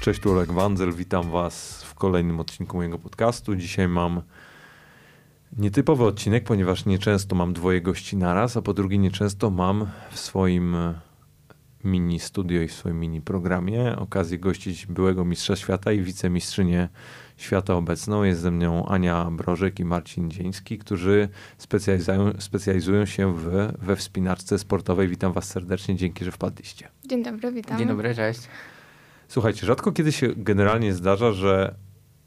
Cześć, tu Olek Wandzel, witam was w kolejnym odcinku mojego podcastu. Dzisiaj mam nietypowy odcinek, ponieważ nieczęsto mam dwoje gości naraz, a po drugie nieczęsto mam w swoim mini studio i w swoim mini programie okazję gościć byłego mistrza świata i wicemistrzynię świata obecną. Jest ze mną Ania Brożek i Marcin Dzieński, którzy specjalizują, specjalizują się w, we wspinaczce sportowej. Witam was serdecznie, dzięki, że wpadliście. Dzień dobry, witam. Dzień dobry, cześć. Słuchajcie, rzadko kiedy się generalnie zdarza, że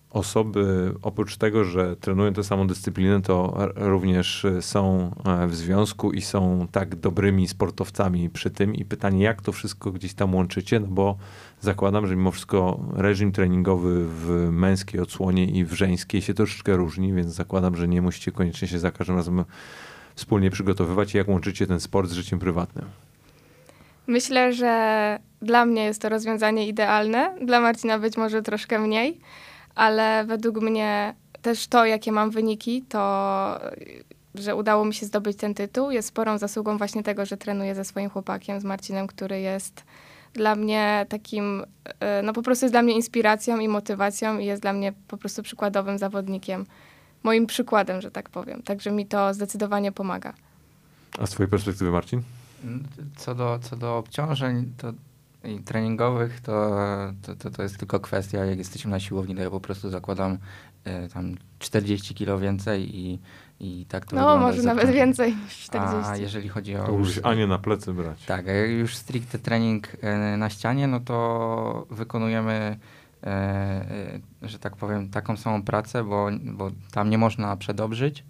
osoby oprócz tego, że trenują tę samą dyscyplinę, to również są e, w związku i są tak dobrymi sportowcami przy tym. I pytanie, jak to wszystko gdzieś tam łączycie? No bo zakładam, że mimo wszystko reżim treningowy w męskiej odsłonie i w żeńskiej się troszeczkę różni, więc zakładam, że nie musicie koniecznie się za każdym razem wspólnie przygotowywać. Jak łączycie ten sport z życiem prywatnym? Myślę, że dla mnie jest to rozwiązanie idealne, dla Marcina być może troszkę mniej, ale według mnie też to, jakie mam wyniki, to że udało mi się zdobyć ten tytuł, jest sporą zasługą właśnie tego, że trenuję ze swoim chłopakiem, z Marcinem, który jest dla mnie takim, e, no po prostu jest dla mnie inspiracją i motywacją i jest dla mnie po prostu przykładowym zawodnikiem. Moim przykładem, że tak powiem. Także mi to zdecydowanie pomaga. A z twojej perspektywy, Marcin? Co do, co do obciążeń to i treningowych, to, to, to, to jest tylko kwestia, jak jesteśmy na siłowni, to ja po prostu zakładam y, tam 40 kilo więcej i, i tak to No, może nawet więcej niż 40. A jeżeli chodzi o... To już Anię na plecy brać. Tak, a jak już stricte trening e, na ścianie, no to wykonujemy, e, że tak powiem, taką samą pracę, bo, bo tam nie można przedobrzyć.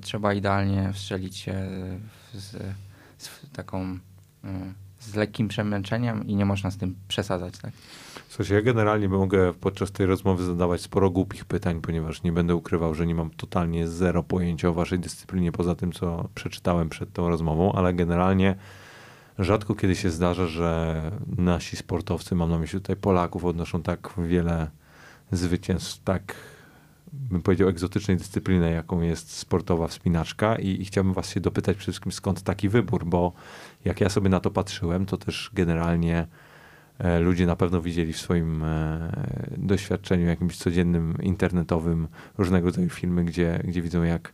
Trzeba idealnie wstrzelić się w, z taką, e, z lekkim przemęczeniem i nie można z tym przesadzać, tak? Słuchajcie, ja generalnie mogę podczas tej rozmowy zadawać sporo głupich pytań, ponieważ nie będę ukrywał, że nie mam totalnie zero pojęcia o waszej dyscyplinie, poza tym, co przeczytałem przed tą rozmową, ale generalnie rzadko kiedy się zdarza, że nasi sportowcy, mam na myśli tutaj Polaków, odnoszą tak wiele zwycięstw, tak bym powiedział egzotycznej dyscypliny, jaką jest sportowa wspinaczka i, i chciałbym was się dopytać przede wszystkim, skąd taki wybór, bo jak ja sobie na to patrzyłem, to też generalnie e, ludzie na pewno widzieli w swoim e, doświadczeniu jakimś codziennym, internetowym różnego rodzaju filmy, gdzie, gdzie widzą jak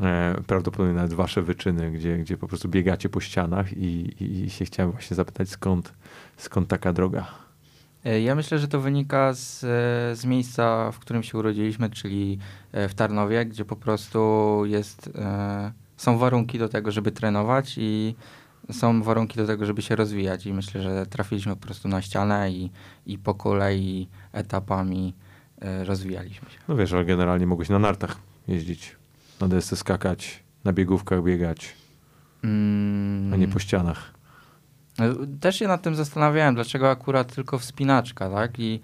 e, prawdopodobnie nawet wasze wyczyny, gdzie, gdzie po prostu biegacie po ścianach i, i, się chciałem właśnie zapytać, skąd, skąd taka droga? E, Ja myślę, że to wynika z, e, z miejsca, w którym się urodziliśmy, czyli e, w Tarnowie, gdzie po prostu jest, są warunki do tego, żeby trenować i są warunki do tego, żeby się rozwijać. I myślę, że trafiliśmy po prostu na ścianę i, i po kolei etapami rozwijaliśmy się. No wiesz, ale generalnie mogłeś na nartach jeździć, na desce skakać, na biegówkach biegać, Mm, a nie po ścianach. Też się nad tym zastanawiałem, dlaczego akurat tylko wspinaczka, tak? I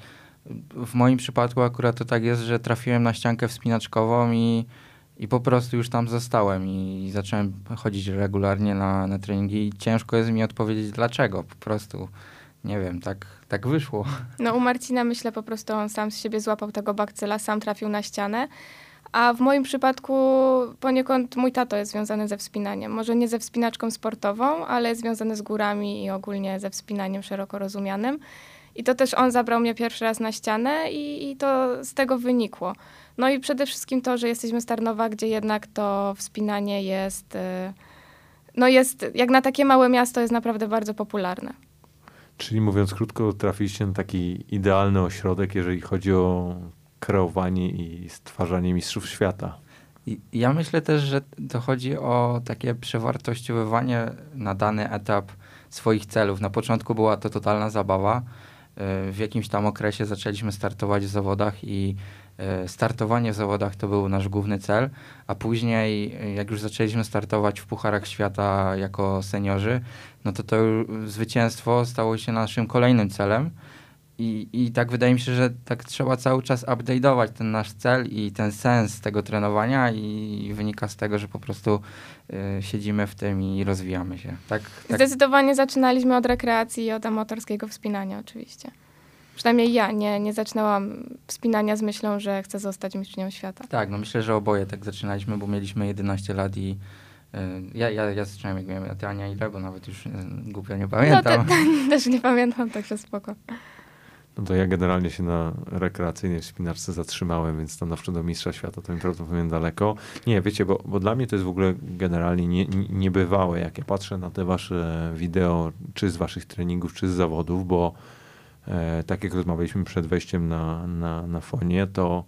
w moim przypadku akurat to tak jest, że trafiłem na ściankę wspinaczkową i, i po prostu już tam zostałem i zacząłem chodzić regularnie na, na treningi i ciężko jest mi odpowiedzieć dlaczego, po prostu nie wiem, tak, tak wyszło. No u Marcina myślę po prostu on sam z siebie złapał tego bakcyla, sam trafił na ścianę. A w moim przypadku poniekąd mój tato jest związany ze wspinaniem. Może nie ze wspinaczką sportową, ale związany z górami i ogólnie ze wspinaniem szeroko rozumianym. I to też on zabrał mnie pierwszy raz na ścianę i, i to z tego wynikło. No i przede wszystkim to, że jesteśmy z Tarnowa, gdzie jednak to wspinanie jest, y, no jest, jak na takie małe miasto jest naprawdę bardzo popularne. Czyli mówiąc krótko, trafiliście na taki idealny ośrodek, jeżeli chodzi o kreowanie i stwarzanie mistrzów świata. Ja myślę też, że to chodzi o takie przewartościowywanie na dany etap swoich celów. Na początku była to totalna zabawa. Y, W jakimś tam okresie zaczęliśmy startować w zawodach i y, startowanie w zawodach to był nasz główny cel, a później y, jak już zaczęliśmy startować w Pucharach Świata jako seniorzy, no to to zwycięstwo stało się naszym kolejnym celem. I, I tak wydaje mi się, że tak trzeba cały czas update'ować ten nasz cel i ten sens tego trenowania i wynika z tego, że po prostu y, siedzimy w tym i rozwijamy się. Tak, tak, Zdecydowanie zaczynaliśmy od rekreacji i od amatorskiego wspinania oczywiście. Przynajmniej ja nie, nie zaczynałam wspinania z myślą, że chcę zostać mistrzynią świata. tak, no myślę, że oboje tak zaczynaliśmy, bo mieliśmy 11 lat i y, ja, ja, ja zacząłem jak miałem, a ty Ania ile, bo nawet już y, głupio nie No te, pamiętam. też nie pamiętam, także spoko. No to ja generalnie się na rekreacyjnej wspinaczce zatrzymałem, więc stanowczo do mistrza świata to mi prawdopodobnie daleko. Nie, wiecie, bo, bo dla mnie to jest w ogóle generalnie nie, nie- niebywałe, jak ja patrzę na te wasze wideo, czy z waszych treningów, czy z zawodów, bo e, tak jak rozmawialiśmy przed wejściem na, na, na fonie, to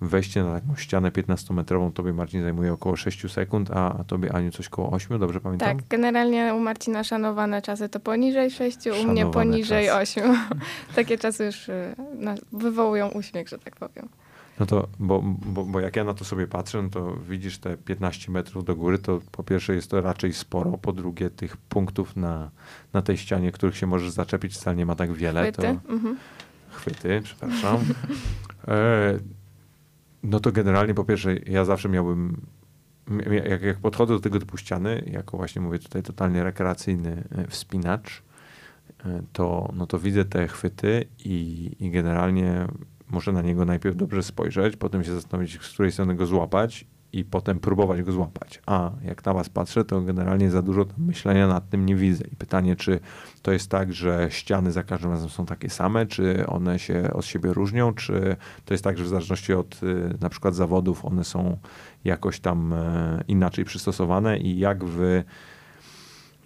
wejście na taką ścianę 15-metrową tobie, Marcin, zajmuje około 6 sekund, a, a tobie, Aniu, coś koło 8, dobrze pamiętam? Tak, generalnie u Marcina szanowane czasy to poniżej 6, u mnie Szanowane poniżej czasy. 8. Takie czasy już y, wywołują uśmiech, że tak powiem. No to, bo, bo, bo jak ja na to sobie patrzę, no to widzisz te 15 metrów do góry, to po pierwsze jest to raczej sporo, po drugie tych punktów na, na tej ścianie, których się możesz zaczepić wcale nie ma tak wiele. Chwyty. To, Mhm. chwyty, przepraszam. e, no to generalnie po pierwsze ja zawsze miałbym, jak, jak podchodzę do tego typu ściany, jako właśnie mówię tutaj totalnie rekreacyjny e, wspinacz, e, to, no to widzę te chwyty i, i generalnie muszę na niego najpierw dobrze spojrzeć, potem się zastanowić, z której strony go złapać i potem próbować go złapać. A jak na was patrzę, to generalnie za dużo myślenia nad tym nie widzę. I pytanie, czy to jest tak, że ściany za każdym razem są takie same, czy one się od siebie różnią, czy to jest tak, że w zależności od y, na przykład zawodów one są jakoś tam e, inaczej przystosowane i jak wy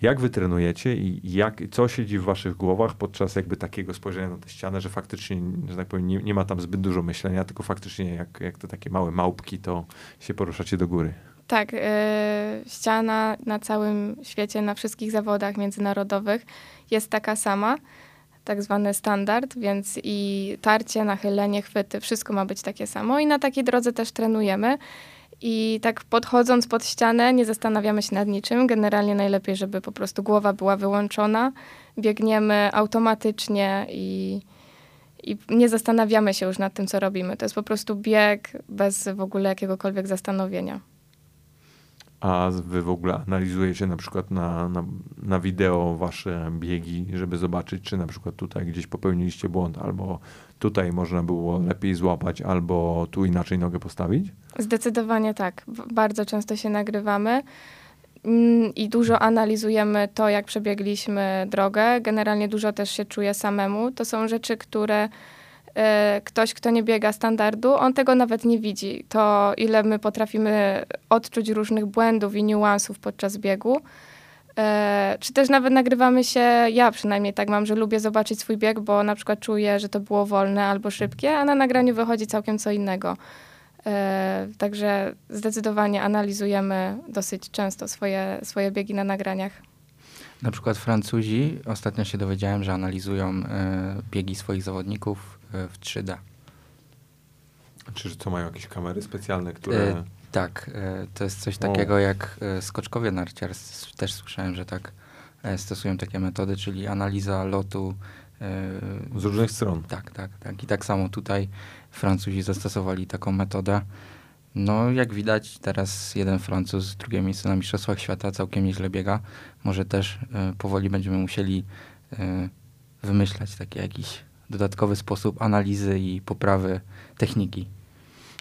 jak wy trenujecie i jak, co siedzi w waszych głowach podczas jakby takiego spojrzenia na tę ścianę, że faktycznie, że tak powiem, nie, nie ma tam zbyt dużo myślenia, tylko faktycznie jak, jak te takie małe małpki, to się poruszacie do góry. Tak, y, ściana na całym świecie, na wszystkich zawodach międzynarodowych jest taka sama, tak zwany standard, więc i tarcie, nachylenie, chwyty, wszystko ma być takie samo i na takiej drodze też trenujemy. I tak podchodząc pod ścianę, nie zastanawiamy się nad niczym. Generalnie najlepiej, żeby po prostu głowa była wyłączona. Biegniemy automatycznie i, i nie zastanawiamy się już nad tym, co robimy. To jest po prostu bieg bez w ogóle jakiegokolwiek zastanowienia. A wy w ogóle analizujecie na przykład na, na, na wideo wasze biegi, żeby zobaczyć, czy na przykład tutaj gdzieś popełniliście błąd, albo tutaj można było lepiej złapać, albo tu inaczej nogę postawić? Zdecydowanie tak. Bardzo często się nagrywamy mm, i dużo analizujemy to, jak przebiegliśmy drogę. Generalnie dużo też się czuje samemu. To są rzeczy, które ktoś, kto nie biega standardu, on tego nawet nie widzi. To, ile my potrafimy odczuć różnych błędów i niuansów podczas biegu. E, czy też nawet nagrywamy się, ja przynajmniej tak mam, że lubię zobaczyć swój bieg, bo na przykład czuję, że to było wolne albo szybkie, a na nagraniu wychodzi całkiem co innego. E, Także zdecydowanie analizujemy dosyć często swoje, swoje biegi na nagraniach. Na przykład Francuzi, ostatnio się dowiedziałem, że analizują biegi swoich zawodników w 3D. Czy co mają jakieś kamery specjalne, które... E, tak, e, to jest coś O. takiego jak e, skoczkowie narciarscy. Też słyszałem, że tak e, stosują takie metody, czyli analiza lotu. e, Z różnych stron. Tak, tak, tak. I tak samo tutaj Francuzi zastosowali taką metodę. No, jak widać, teraz jeden Francuz, drugie miejsce na Mistrzostwach Świata, całkiem nieźle biega. Może też e, powoli będziemy musieli e, wymyślać taki jakiś dodatkowy sposób analizy i poprawy techniki.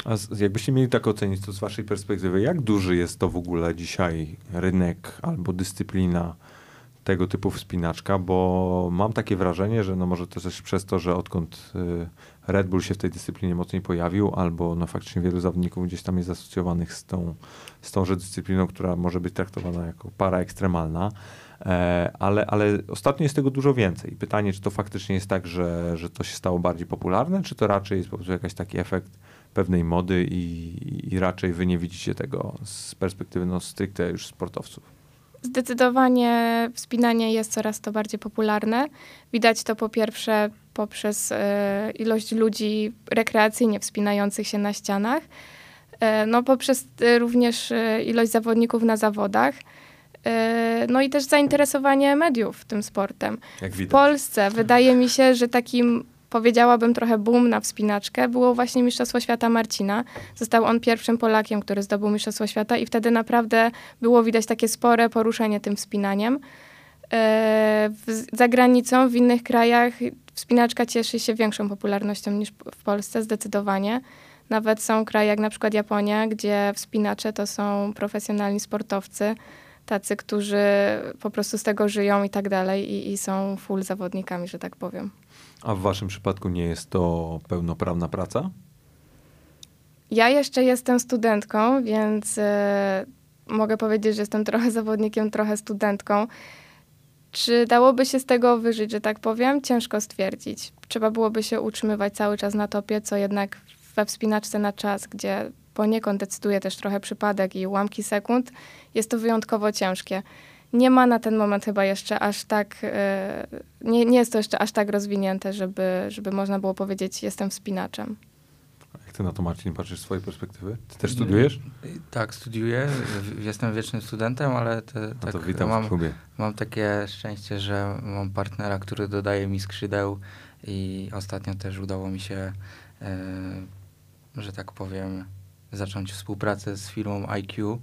A jakbyście mieli tak ocenić, to z waszej perspektywy, jak duży jest to w ogóle dzisiaj rynek albo dyscyplina tego typu wspinaczka, bo mam takie wrażenie, że no może to też przez to, że odkąd y, Red Bull się w tej dyscyplinie mocniej pojawił, albo no faktycznie wielu zawodników gdzieś tam jest asocjowanych z tą, z tąże dyscypliną, która może być traktowana jako para ekstremalna, ale, ale ostatnio jest tego dużo więcej. Pytanie, czy to faktycznie jest tak, że, że to się stało bardziej popularne, czy to raczej jest po prostu jakiś taki efekt pewnej mody i, i raczej wy nie widzicie tego z perspektywy no, stricte już sportowców. Zdecydowanie wspinanie jest coraz to bardziej popularne. Widać to po pierwsze poprzez e, ilość ludzi rekreacyjnie wspinających się na ścianach, e, no poprzez e, również e, ilość zawodników na zawodach, e, no i też zainteresowanie mediów tym sportem. Jak W widać. Polsce wydaje mi się, że takim powiedziałabym trochę boom na wspinaczkę było właśnie Mistrzostwo Świata Marcina. Został on pierwszym Polakiem, który zdobył Mistrzostwo Świata i wtedy naprawdę było widać takie spore poruszenie tym wspinaniem. W, za granicą, w innych krajach wspinaczka cieszy się większą popularnością niż w Polsce, zdecydowanie. Nawet są kraje jak na przykład Japonia, gdzie wspinacze to są profesjonalni sportowcy, tacy, którzy po prostu z tego żyją i tak dalej i, i są full zawodnikami, że tak powiem. A w waszym przypadku nie jest to pełnoprawna praca? Ja jeszcze jestem studentką, więc e, mogę powiedzieć, że jestem trochę zawodnikiem, trochę studentką. Czy dałoby się z tego wyżyć, że tak powiem? Ciężko stwierdzić. Trzeba byłoby się utrzymywać cały czas na topie, co jednak we wspinaczce na czas, gdzie poniekąd decyduje też trochę przypadek i ułamki sekund, jest to wyjątkowo ciężkie. Nie ma na ten moment chyba jeszcze aż tak, e, nie, nie jest to jeszcze aż tak rozwinięte, żeby, żeby można było powiedzieć, jestem wspinaczem. Jak ty na to, Marcin, patrzysz z swojej perspektywy? Ty też studiujesz? Tak, studiuję. Jestem wiecznym studentem, ale te, No tak, to witam mam, w klubie. mam takie szczęście, że mam partnera, który dodaje mi skrzydeł i ostatnio też udało mi się, e, że tak powiem, zacząć współpracę z firmą IQ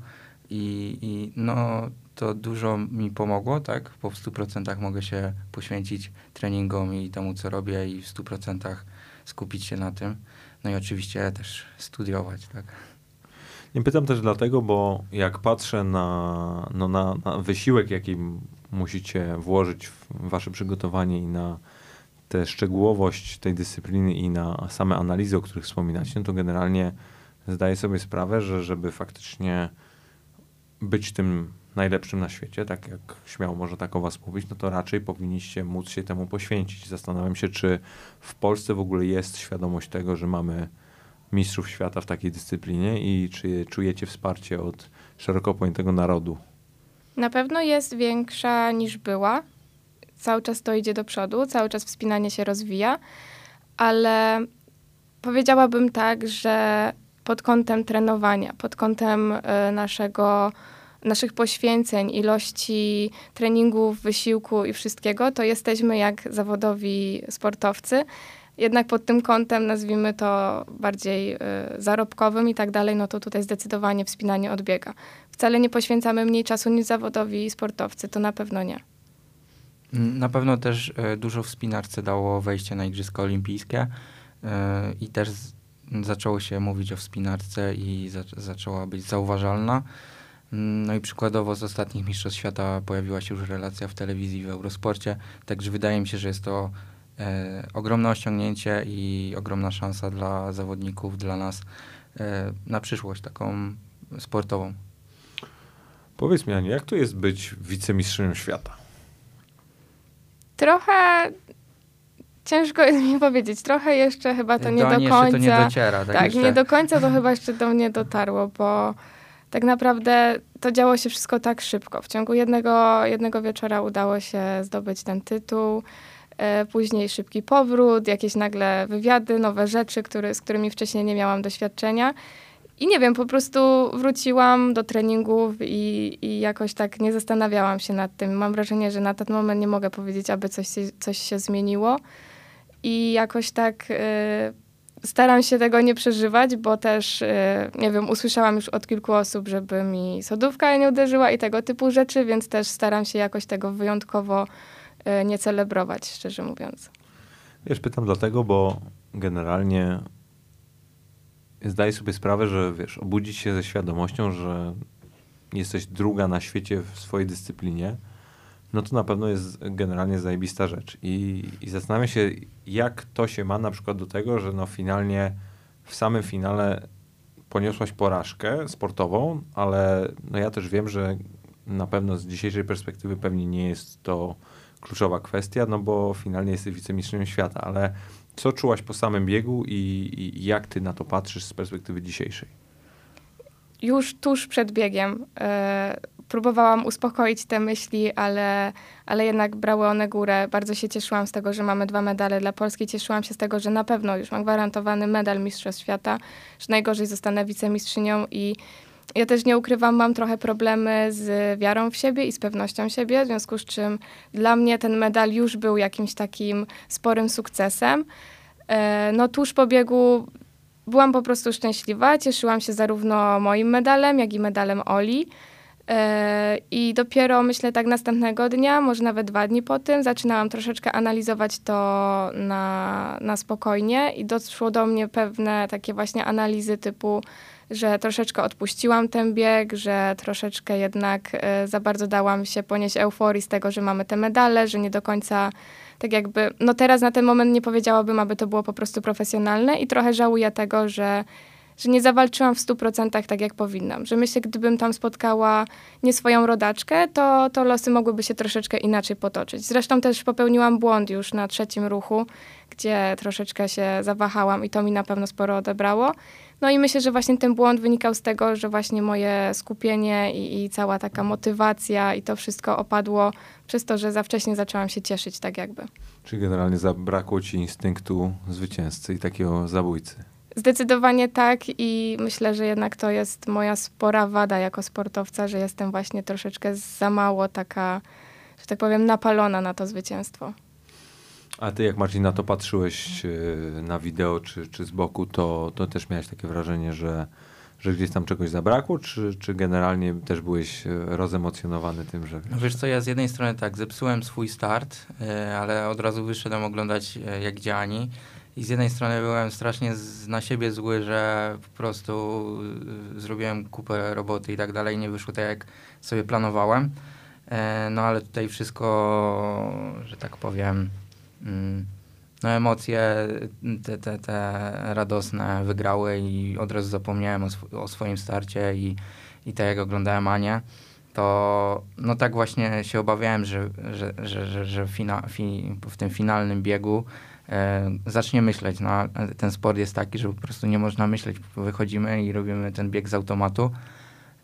i, i no, to dużo mi pomogło, tak? Bo w 100% mogę się poświęcić treningom i temu, co robię i w 100% skupić się na tym. No i oczywiście też studiować, tak? Nie pytam też dlatego, bo jak patrzę na, no na, na wysiłek, jaki musicie włożyć w wasze przygotowanie i na tę szczegółowość tej dyscypliny i na same analizy, o których wspominacie, no to generalnie zdaję sobie sprawę, że żeby faktycznie być tym najlepszym na świecie, tak jak śmiało można tak o was mówić, no to raczej powinniście móc się temu poświęcić. Zastanawiam się, czy w Polsce w ogóle jest świadomość tego, że mamy mistrzów świata w takiej dyscyplinie i czy czujecie wsparcie od szeroko pojętego narodu? Na pewno jest większa niż była. Cały czas to idzie do przodu, cały czas wspinanie się rozwija, ale powiedziałabym tak, że pod kątem trenowania, pod kątem e, naszego, naszych poświęceń, ilości treningów, wysiłku i wszystkiego, to jesteśmy jak zawodowi sportowcy. Jednak pod tym kątem, nazwijmy to bardziej e, zarobkowym i tak dalej, no to tutaj zdecydowanie wspinanie odbiega. Wcale nie poświęcamy mniej czasu niż zawodowi sportowcy, to na pewno nie. Mm, Na pewno też e, dużo wspinarce dało wejście na Igrzyska Olimpijskie i też zaczęło się mówić o wspinarce i za, zaczęła być zauważalna. No i przykładowo z ostatnich Mistrzostw Świata pojawiła się już relacja w telewizji w Eurosporcie, także wydaje mi się, że jest to e, ogromne osiągnięcie i ogromna szansa dla zawodników, dla nas e, na przyszłość taką sportową. Powiedz mi, Aniu, jak to jest być wicemistrzynią świata? Trochę ciężko jest mi powiedzieć, trochę jeszcze chyba to nie do Ani jeszcze końca. to nie dociera. Tak, tak, nie do końca to chyba jeszcze do mnie dotarło, bo tak naprawdę to działo się wszystko tak szybko. W ciągu jednego, jednego wieczora udało się zdobyć ten tytuł. E, później szybki powrót, jakieś nagle wywiady, nowe rzeczy, który, z którymi wcześniej nie miałam doświadczenia. I nie wiem, po prostu wróciłam do treningów i, i jakoś tak nie zastanawiałam się nad tym. Mam wrażenie, że na ten moment nie mogę powiedzieć, aby coś coś się zmieniło. I jakoś tak y, staram się tego nie przeżywać, bo też, y, nie wiem, usłyszałam już od kilku osób, żeby mi sodówka nie uderzyła i tego typu rzeczy, więc też staram się jakoś tego wyjątkowo y, nie celebrować, szczerze mówiąc. Wiesz, pytam dlatego, bo generalnie zdaję sobie sprawę, że wiesz, obudzić się ze świadomością, że jesteś druga na świecie w swojej dyscyplinie, no to na pewno jest generalnie zajebista rzecz. I, i zastanawiam się, jak to się ma na przykład do tego, że no finalnie, w samym finale poniosłaś porażkę sportową, ale no ja też wiem, że na pewno z dzisiejszej perspektywy pewnie nie jest to kluczowa kwestia, no bo finalnie jesteś wicemistrzynią świata, ale co czułaś po samym biegu i, i jak ty na to patrzysz z perspektywy dzisiejszej? Już tuż przed biegiem e, próbowałam uspokoić te myśli, ale, ale jednak brały one górę. Bardzo się cieszyłam z tego, że mamy dwa medale dla Polski. Cieszyłam się z tego, że na pewno już mam gwarantowany medal Mistrzostw Świata, że najgorzej zostanę wicemistrzynią i ja też nie ukrywam, mam trochę problemy z wiarą w siebie i z pewnością siebie, w związku z czym dla mnie ten medal już był jakimś takim sporym sukcesem. E, No tuż po biegu byłam po prostu szczęśliwa. Cieszyłam się zarówno moim medalem, jak i medalem Oli. E, I dopiero myślę tak następnego dnia, może nawet dwa dni po tym, zaczynałam troszeczkę analizować to na, na spokojnie i doszło do mnie pewne takie właśnie analizy typu, że troszeczkę odpuściłam ten bieg, że troszeczkę jednak e, za bardzo dałam się ponieść euforii z tego, że mamy te medale, że nie do końca tak jakby, no teraz na ten moment nie powiedziałabym, aby to było po prostu profesjonalne i trochę żałuję tego, że że nie zawalczyłam w 100% tak, jak powinnam. Że myślę, gdybym tam spotkała nie swoją rodaczkę, to, to losy mogłyby się troszeczkę inaczej potoczyć. Zresztą też popełniłam błąd już na trzecim ruchu, gdzie troszeczkę się zawahałam i to mi na pewno sporo odebrało. No i myślę, że właśnie ten błąd wynikał z tego, że właśnie moje skupienie i, i cała taka motywacja i to wszystko opadło przez to, że za wcześnie zaczęłam się cieszyć tak jakby. Czyli generalnie zabrakło ci instynktu zwycięzcy i takiego zabójcy. Zdecydowanie tak i myślę, że jednak to jest moja spora wada jako sportowca, że jestem właśnie troszeczkę za mało taka, że tak powiem, napalona na to zwycięstwo. A ty jak Marcin na to patrzyłeś e, na wideo czy, czy z boku, to, to też miałeś takie wrażenie, że, że gdzieś tam czegoś zabrakło, czy, czy generalnie też byłeś e, rozemocjonowany tym, że... No wiesz co, ja z jednej strony tak, zepsułem swój start, e, ale od razu wyszedłem oglądać jak dziani i z jednej strony byłem strasznie z, na siebie zły, że po prostu y, zrobiłem kupę roboty i tak dalej, nie wyszło tak jak sobie planowałem. E, no ale tutaj wszystko, że tak powiem, mm, no emocje te, te, te radosne wygrały i od razu zapomniałem o, sw o swoim starcie i, i tak jak oglądałem Anię, to no tak właśnie się obawiałem, że, że, że, że, że fina, fi, w tym finalnym biegu zacznie myśleć. No, ten sport jest taki, że po prostu nie można myśleć. Wychodzimy i robimy ten bieg z automatu.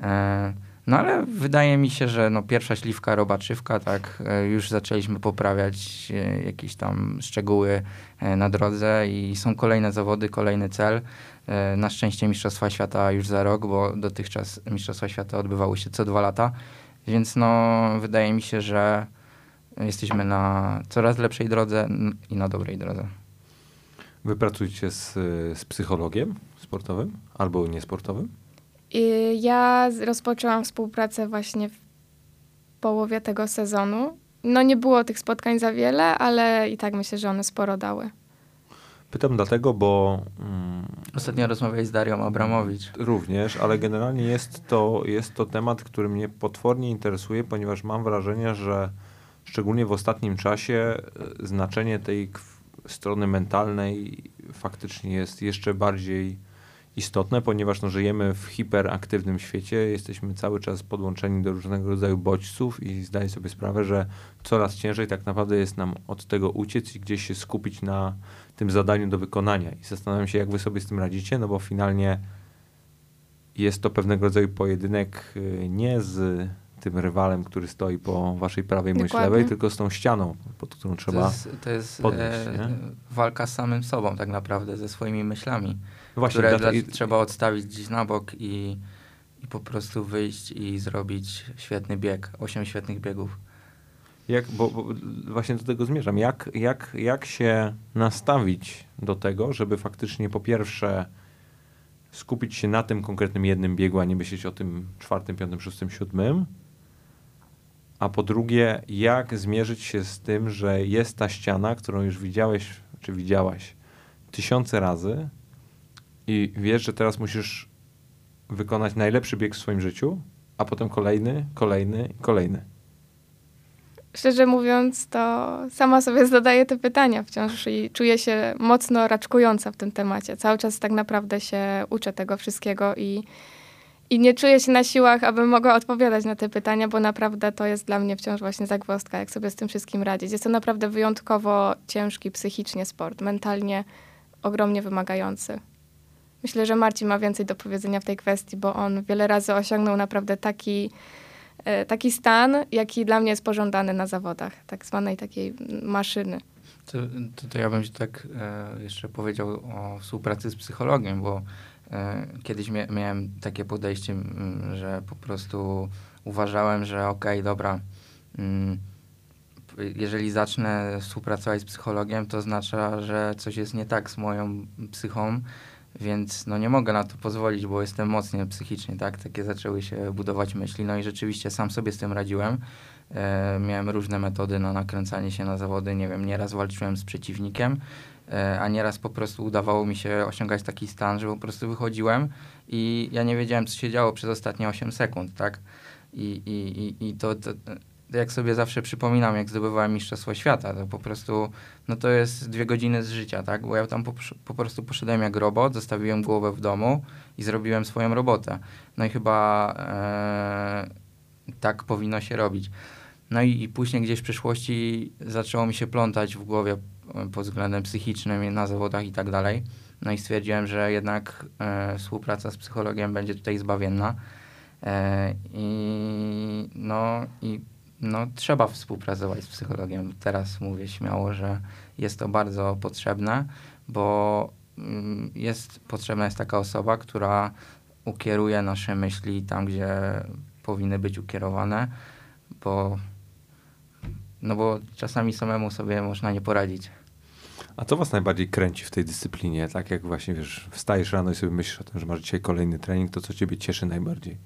E, no ale wydaje mi się, że no, pierwsza śliwka, robaczywka, tak, e, już zaczęliśmy poprawiać e, jakieś tam szczegóły e, na drodze i są kolejne zawody, kolejny cel. E, na szczęście Mistrzostwa Świata już za rok, bo dotychczas Mistrzostwa Świata odbywały się co dwa lata. Więc no, wydaje mi się, że jesteśmy na coraz lepszej drodze i na dobrej drodze. Wy pracujecie z, z psychologiem sportowym albo niesportowym? I ja rozpoczęłam współpracę właśnie w połowie tego sezonu. No nie było tych spotkań za wiele, ale i tak myślę, że one sporo dały. Pytam dlatego, bo... Mm, Ostatnio rozmawiałeś z Darią Abramowicz. Również, ale generalnie jest to, jest to temat, który mnie potwornie interesuje, ponieważ mam wrażenie, że szczególnie w ostatnim czasie e, znaczenie tej strony mentalnej faktycznie jest jeszcze bardziej istotne, ponieważ no, żyjemy w hiperaktywnym świecie, jesteśmy cały czas podłączeni do różnego rodzaju bodźców i zdaję sobie sprawę, że coraz ciężej tak naprawdę jest nam od tego uciec i gdzieś się skupić na tym zadaniu do wykonania. I zastanawiam się, jak wy sobie z tym radzicie, no bo finalnie jest to pewnego rodzaju pojedynek y, nie z tym rywalem, który stoi po waszej prawej bądź lewej, tylko z tą ścianą, pod którą trzeba to jest, to jest podnieść. E, walka z samym sobą tak naprawdę, ze swoimi myślami, no Właśnie, które dla, i... trzeba odstawić gdzieś na bok i, i po prostu wyjść i zrobić świetny bieg, osiem świetnych biegów. Jak, bo, bo, właśnie do tego zmierzam. Jak, jak, jak się nastawić do tego, żeby faktycznie po pierwsze skupić się na tym konkretnym jednym biegu, a nie myśleć o tym czwartym, piątym, szóstym, siódmym, a po drugie, jak zmierzyć się z tym, że jest ta ściana, którą już widziałeś, czy widziałaś tysiące razy i wiesz, że teraz musisz wykonać najlepszy bieg w swoim życiu, a potem kolejny, kolejny, kolejny. Szczerze mówiąc, to sama sobie zadaję te pytania wciąż i czuję się mocno raczkująca w tym temacie. Cały czas tak naprawdę się uczę tego wszystkiego i i nie czuję się na siłach, abym mogła odpowiadać na te pytania, bo naprawdę to jest dla mnie wciąż właśnie zagwozdka, jak sobie z tym wszystkim radzić. Jest to naprawdę wyjątkowo ciężki psychicznie sport, mentalnie ogromnie wymagający. Myślę, że Marcin ma więcej do powiedzenia w tej kwestii, bo on wiele razy osiągnął naprawdę taki, e, taki stan, jaki dla mnie jest pożądany na zawodach, tak zwanej takiej maszyny. To, to, to ja bym się tak e, jeszcze powiedział o współpracy z psychologiem, bo kiedyś miałem takie podejście, że po prostu uważałem, że okej, okay, dobra, jeżeli zacznę współpracować z psychologiem, to oznacza, że coś jest nie tak z moją psychą, więc no nie mogę na to pozwolić, bo jestem mocny psychicznie, tak? Takie zaczęły się budować myśli, no i rzeczywiście sam sobie z tym radziłem. E, miałem różne metody na nakręcanie się na zawody, nie wiem, nieraz walczyłem z przeciwnikiem, e, a nieraz po prostu udawało mi się osiągać taki stan, że po prostu wychodziłem i ja nie wiedziałem, co się działo przez ostatnie 8 sekund, tak? I, i, i, i to, to jak sobie zawsze przypominam, jak zdobywałem Mistrzostwo Świata, to po prostu, no to jest dwie godziny z życia, tak? Bo ja tam po, po prostu poszedłem jak robot, zostawiłem głowę w domu i zrobiłem swoją robotę. No i chyba e, tak powinno się robić. No i, i później gdzieś w przyszłości zaczęło mi się plątać w głowie e, pod względem psychicznym na zawodach i tak dalej. No i stwierdziłem, że jednak e, współpraca z psychologiem będzie tutaj zbawienna. E, I no i no, trzeba współpracować z psychologiem. Teraz mówię śmiało, że jest to bardzo potrzebne, bo mm, jest potrzebna jest taka osoba, która ukieruje nasze myśli tam, gdzie powinny być ukierowane, bo no bo czasami samemu sobie można nie poradzić. A co was najbardziej kręci w tej dyscyplinie? Tak jak właśnie, wiesz, wstajesz rano i sobie myślisz o tym, że masz dzisiaj kolejny trening, to co ciebie cieszy najbardziej?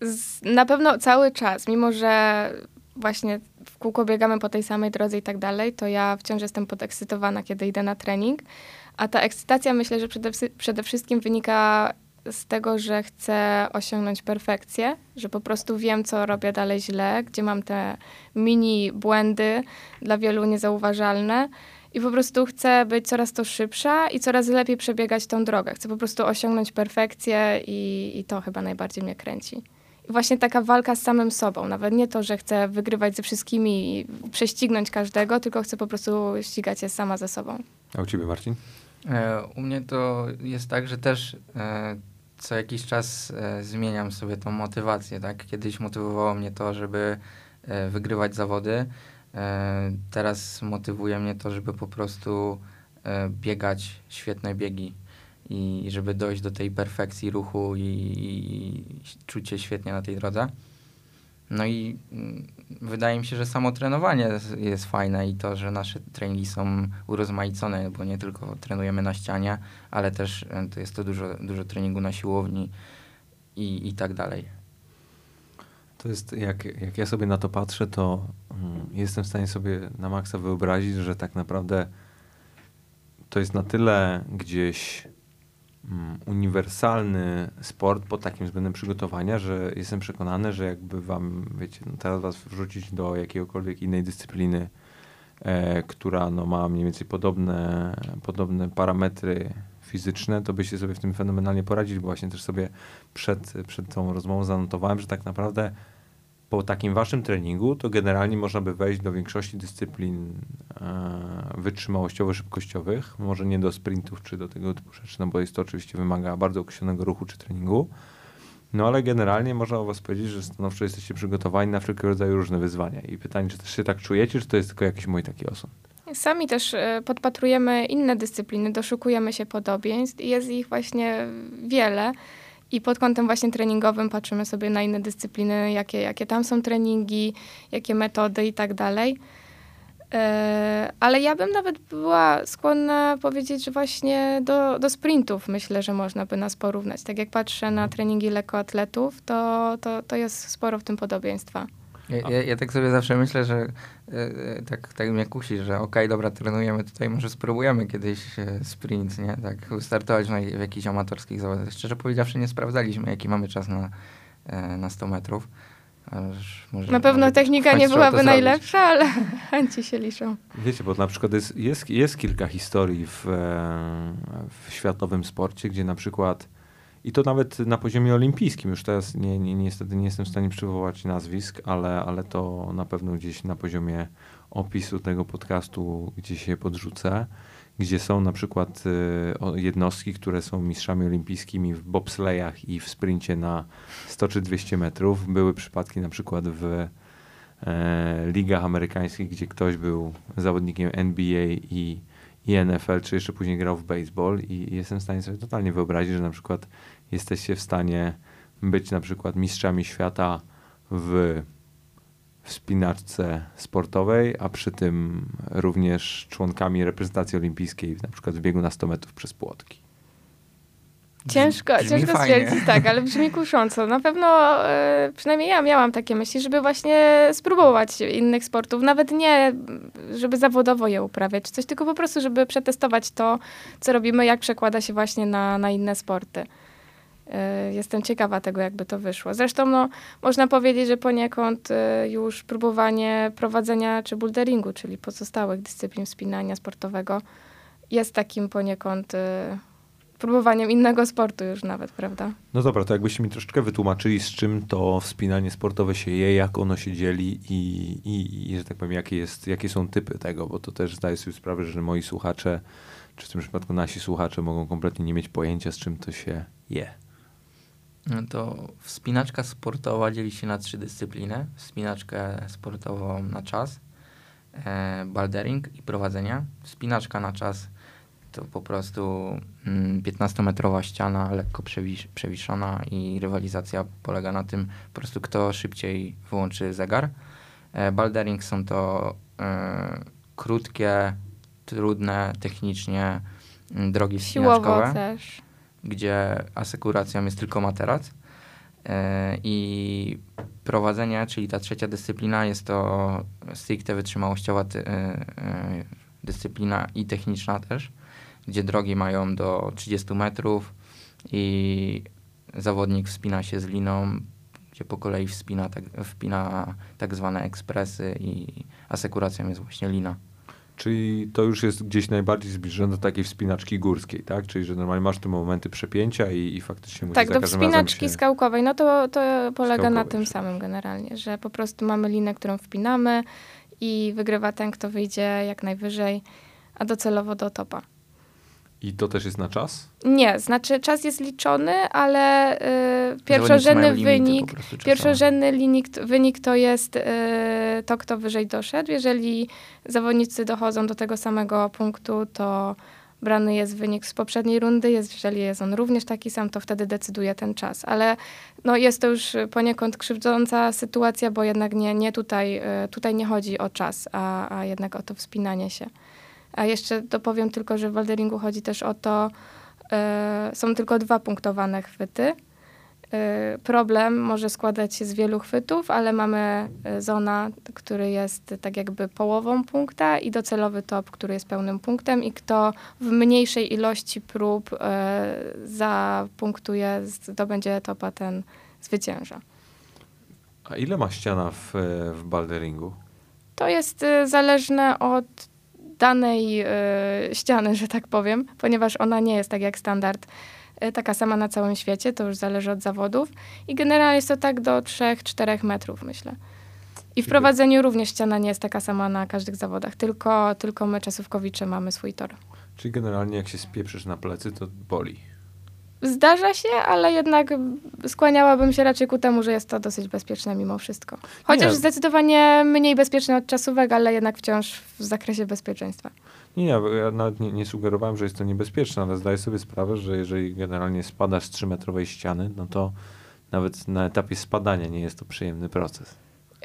Z, na pewno cały czas, mimo że właśnie w kółko biegamy po tej samej drodze i tak dalej, to ja wciąż jestem podekscytowana, kiedy idę na trening. A ta ekscytacja myślę, że przede, przede wszystkim wynika z tego, że chcę osiągnąć perfekcję, że po prostu wiem, co robię dalej źle, gdzie mam te mini błędy, dla wielu niezauważalne. I po prostu chcę być coraz to szybsza i coraz lepiej przebiegać tą drogę. Chcę po prostu osiągnąć perfekcję i, i to chyba najbardziej mnie kręci. I właśnie taka walka z samym sobą. Nawet nie to, że chcę wygrywać ze wszystkimi i prześcignąć każdego, tylko chcę po prostu ścigać się sama ze sobą. A u ciebie, Marcin? E, u mnie to jest tak, że też e, co jakiś czas e, zmieniam sobie tą motywację, tak? Kiedyś motywowało mnie to, żeby e, wygrywać zawody. E, teraz motywuje mnie to, żeby po prostu e, biegać świetne biegi i żeby dojść do tej perfekcji ruchu i, i czuć się świetnie na tej drodze. No i mm, wydaje mi się, że samo trenowanie jest fajne i to, że nasze treningi są urozmaicone, bo nie tylko trenujemy na ścianie, ale też e, to jest to dużo, dużo treningu na siłowni i, i tak dalej. To jest, jak, jak ja sobie na to patrzę, to mm, jestem w stanie sobie na maksa wyobrazić, że tak naprawdę to jest na tyle gdzieś Mm, uniwersalny sport pod takim względem przygotowania, że jestem przekonany, że jakby wam, wiecie, no teraz was wrzucić do jakiegokolwiek innej dyscypliny, e, która no, ma mniej więcej podobne, podobne parametry fizyczne, to byście sobie w tym fenomenalnie poradzili, bo właśnie też sobie przed, przed tą rozmową zanotowałem, że tak naprawdę po takim waszym treningu, to generalnie można by wejść do większości dyscyplin e, wytrzymałościowo-szybkościowych, może nie do sprintów czy do tego typu rzeczy, no bo jest to oczywiście wymaga bardzo określonego ruchu czy treningu. No ale generalnie można o was powiedzieć, że stanowczo jesteście przygotowani na wszelkiego rodzaju różne wyzwania. I pytanie, czy też się tak czujecie, czy to jest tylko jakiś mój taki osąd? Sami też e, podpatrujemy inne dyscypliny, doszukujemy się podobieństw i jest ich właśnie wiele. I pod kątem właśnie treningowym patrzymy sobie na inne dyscypliny, jakie, jakie tam są treningi, jakie metody i tak dalej. E, ale ja bym nawet była skłonna powiedzieć, że właśnie do, do sprintów myślę, że można by nas porównać. Tak jak patrzę na treningi lekkoatletów, to, to, to jest sporo w tym podobieństwa. Ja, ja, ja, tak sobie zawsze myślę, że e, tak, tak mnie kusi, że okej, okay, dobra, trenujemy tutaj, może spróbujemy kiedyś e, sprint, nie? Tak, startować na, w jakichś amatorskich zawodach. Szczerze powiedziawszy, nie sprawdzaliśmy, jaki mamy czas na, e, na 100 metrów. Może, na pewno technika nie byłaby najlepsza, ale chęci się liczą. Wiecie, bo na przykład jest, jest, jest kilka historii w, w światowym sporcie, gdzie na przykład i to nawet na poziomie olimpijskim. Już teraz nie, nie, niestety nie jestem w stanie przywołać nazwisk, ale, ale to na pewno gdzieś na poziomie opisu tego podcastu gdzieś się podrzucę, gdzie są na przykład y, jednostki, które są mistrzami olimpijskimi w bobslejach i w sprincie na 100 czy 200 metrów. Były przypadki na przykład w e, ligach amerykańskich, gdzie ktoś był zawodnikiem NBA i i NFL, czy jeszcze później grał w baseball i jestem w stanie sobie totalnie wyobrazić, że na przykład jesteście w stanie być na przykład mistrzami świata w wspinaczce sportowej, a przy tym również członkami reprezentacji olimpijskiej, na przykład w biegu na 100 metrów przez płotki. Ciężko, Brzmi ciężko fajnie. stwierdzić, tak, ale brzmi kusząco. Na pewno, e, przynajmniej ja miałam takie myśli, żeby właśnie spróbować innych sportów, nawet nie, żeby zawodowo je uprawiać, czy coś, tylko po prostu, żeby przetestować to, co robimy, jak przekłada się właśnie na, na inne sporty. E, Jestem ciekawa tego, jakby to wyszło. Zresztą no, można powiedzieć, że poniekąd e, już próbowanie prowadzenia czy boulderingu, czyli pozostałych dyscyplin wspinania sportowego, jest takim poniekąd e, próbowaniem innego sportu już nawet, prawda? No dobra, to jakbyście mi troszeczkę wytłumaczyli, z czym to wspinanie sportowe się je, jak ono się dzieli i, i, i że tak powiem, jakie, jest, jakie są typy tego, bo to też zdaję sobie sprawę, że moi słuchacze, czy w tym przypadku nasi słuchacze mogą kompletnie nie mieć pojęcia, z czym to się je. To wspinaczka sportowa dzieli się na trzy dyscypliny. Wspinaczkę sportową na czas, e, bouldering i prowadzenie. Wspinaczka na czas to po prostu mm, 15-metrowa ściana, lekko przewisz, przewiszona i rywalizacja polega na tym po prostu kto szybciej wyłączy zegar. E, bouldering są to e, krótkie, trudne technicznie mm, drogi Siłowo wspinaczkowe też. Gdzie asekuracją jest tylko materac. E, I prowadzenie, czyli ta trzecia dyscyplina, jest to stricte wytrzymałościowa e, e, dyscyplina i techniczna też, gdzie drogi mają do 30 metrów i zawodnik wspina się z liną, gdzie po kolei wspina tak, wpina tak zwane ekspresy i asekuracją jest właśnie lina. Czyli to już jest gdzieś najbardziej zbliżone do takiej wspinaczki górskiej, tak? Czyli, że normalnie masz te momenty przepięcia i, i faktycznie musisz Tak, do wspinaczki się... skałkowej, no to, to polega na Skałkowej, tym przepraszam. samym generalnie, że po prostu mamy linę, którą wpinamy i wygrywa ten, kto wyjdzie jak najwyżej, a docelowo do topa. I to też jest na czas? Nie, znaczy czas jest liczony, ale y, pierwszorzędny wynik, pierwszorzędny linik, wynik to jest y, to, kto wyżej doszedł. Jeżeli zawodnicy dochodzą do tego samego punktu, to brany jest wynik z poprzedniej rundy. Jest, jeżeli jest on również taki sam, to wtedy decyduje ten czas. Ale no, jest to już poniekąd krzywdząca sytuacja, bo jednak nie, nie tutaj, y, tutaj nie chodzi o czas, a, a jednak o to wspinanie się. A jeszcze dopowiem tylko, że w Walderingu chodzi też o to, e, są tylko dwa punktowane chwyty. E, problem może składać się z wielu chwytów, ale mamy e, zona, który jest tak jakby połową punkta i docelowy top, który jest pełnym punktem i kto w mniejszej ilości prób e, zapunktuje, zdobędzie topa, ten zwycięża. A ile ma ściana w, w boulderingu? To jest y, zależne od danej y, ściany, że tak powiem, ponieważ ona nie jest tak jak standard y, taka sama na całym świecie, to już zależy od zawodów. I generalnie jest to tak do 3-4 metrów, myślę. I w prowadzeniu również ściana nie jest taka sama na każdych zawodach, tylko, tylko my czasówkowicze mamy swój tor. Czyli generalnie jak się spieprzysz na plecy, to boli. Zdarza się, ale jednak skłaniałabym się raczej ku temu, że jest to dosyć bezpieczne mimo wszystko. Chociaż Nie. zdecydowanie mniej bezpieczne od czasówek, ale jednak wciąż w zakresie bezpieczeństwa. Nie, ja nawet nie, nie sugerowałem, że jest to niebezpieczne, ale zdaję sobie sprawę, że jeżeli generalnie spadasz z 3-metrowej ściany, no to nawet na etapie spadania nie jest to przyjemny proces.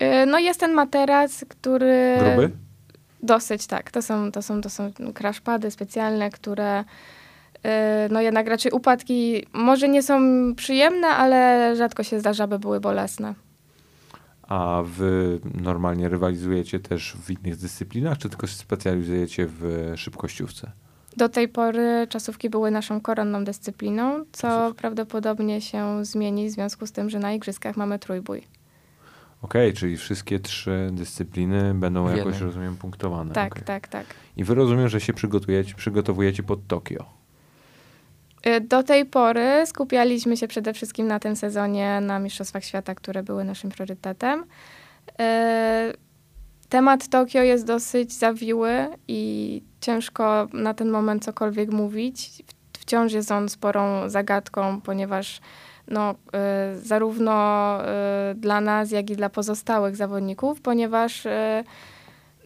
Yy, No jest ten materac, który... Gruby? Dosyć, tak. To są, to są, to są crashpady specjalne, które no jednak raczej upadki może nie są przyjemne, ale rzadko się zdarza, by były bolesne. A wy normalnie rywalizujecie też w innych dyscyplinach, czy tylko się specjalizujecie w szybkościówce? Do tej pory czasówki były naszą koronną dyscypliną, co prawdopodobnie się zmieni w związku z tym, że na igrzyskach mamy trójbój. Okej, czyli wszystkie trzy dyscypliny będą jakoś, rozumiem, punktowane. Tak, Okej. tak, tak. I wy rozumiem, że się przygotujecie, przygotowujecie pod Tokio. Y, Do tej pory skupialiśmy się przede wszystkim na tym sezonie na Mistrzostwach Świata, które były naszym priorytetem. Y, Temat Tokio jest dosyć zawiły i ciężko na ten moment cokolwiek mówić. Wciąż jest on sporą zagadką, ponieważ no, y, zarówno dla nas, jak i dla pozostałych zawodników, ponieważ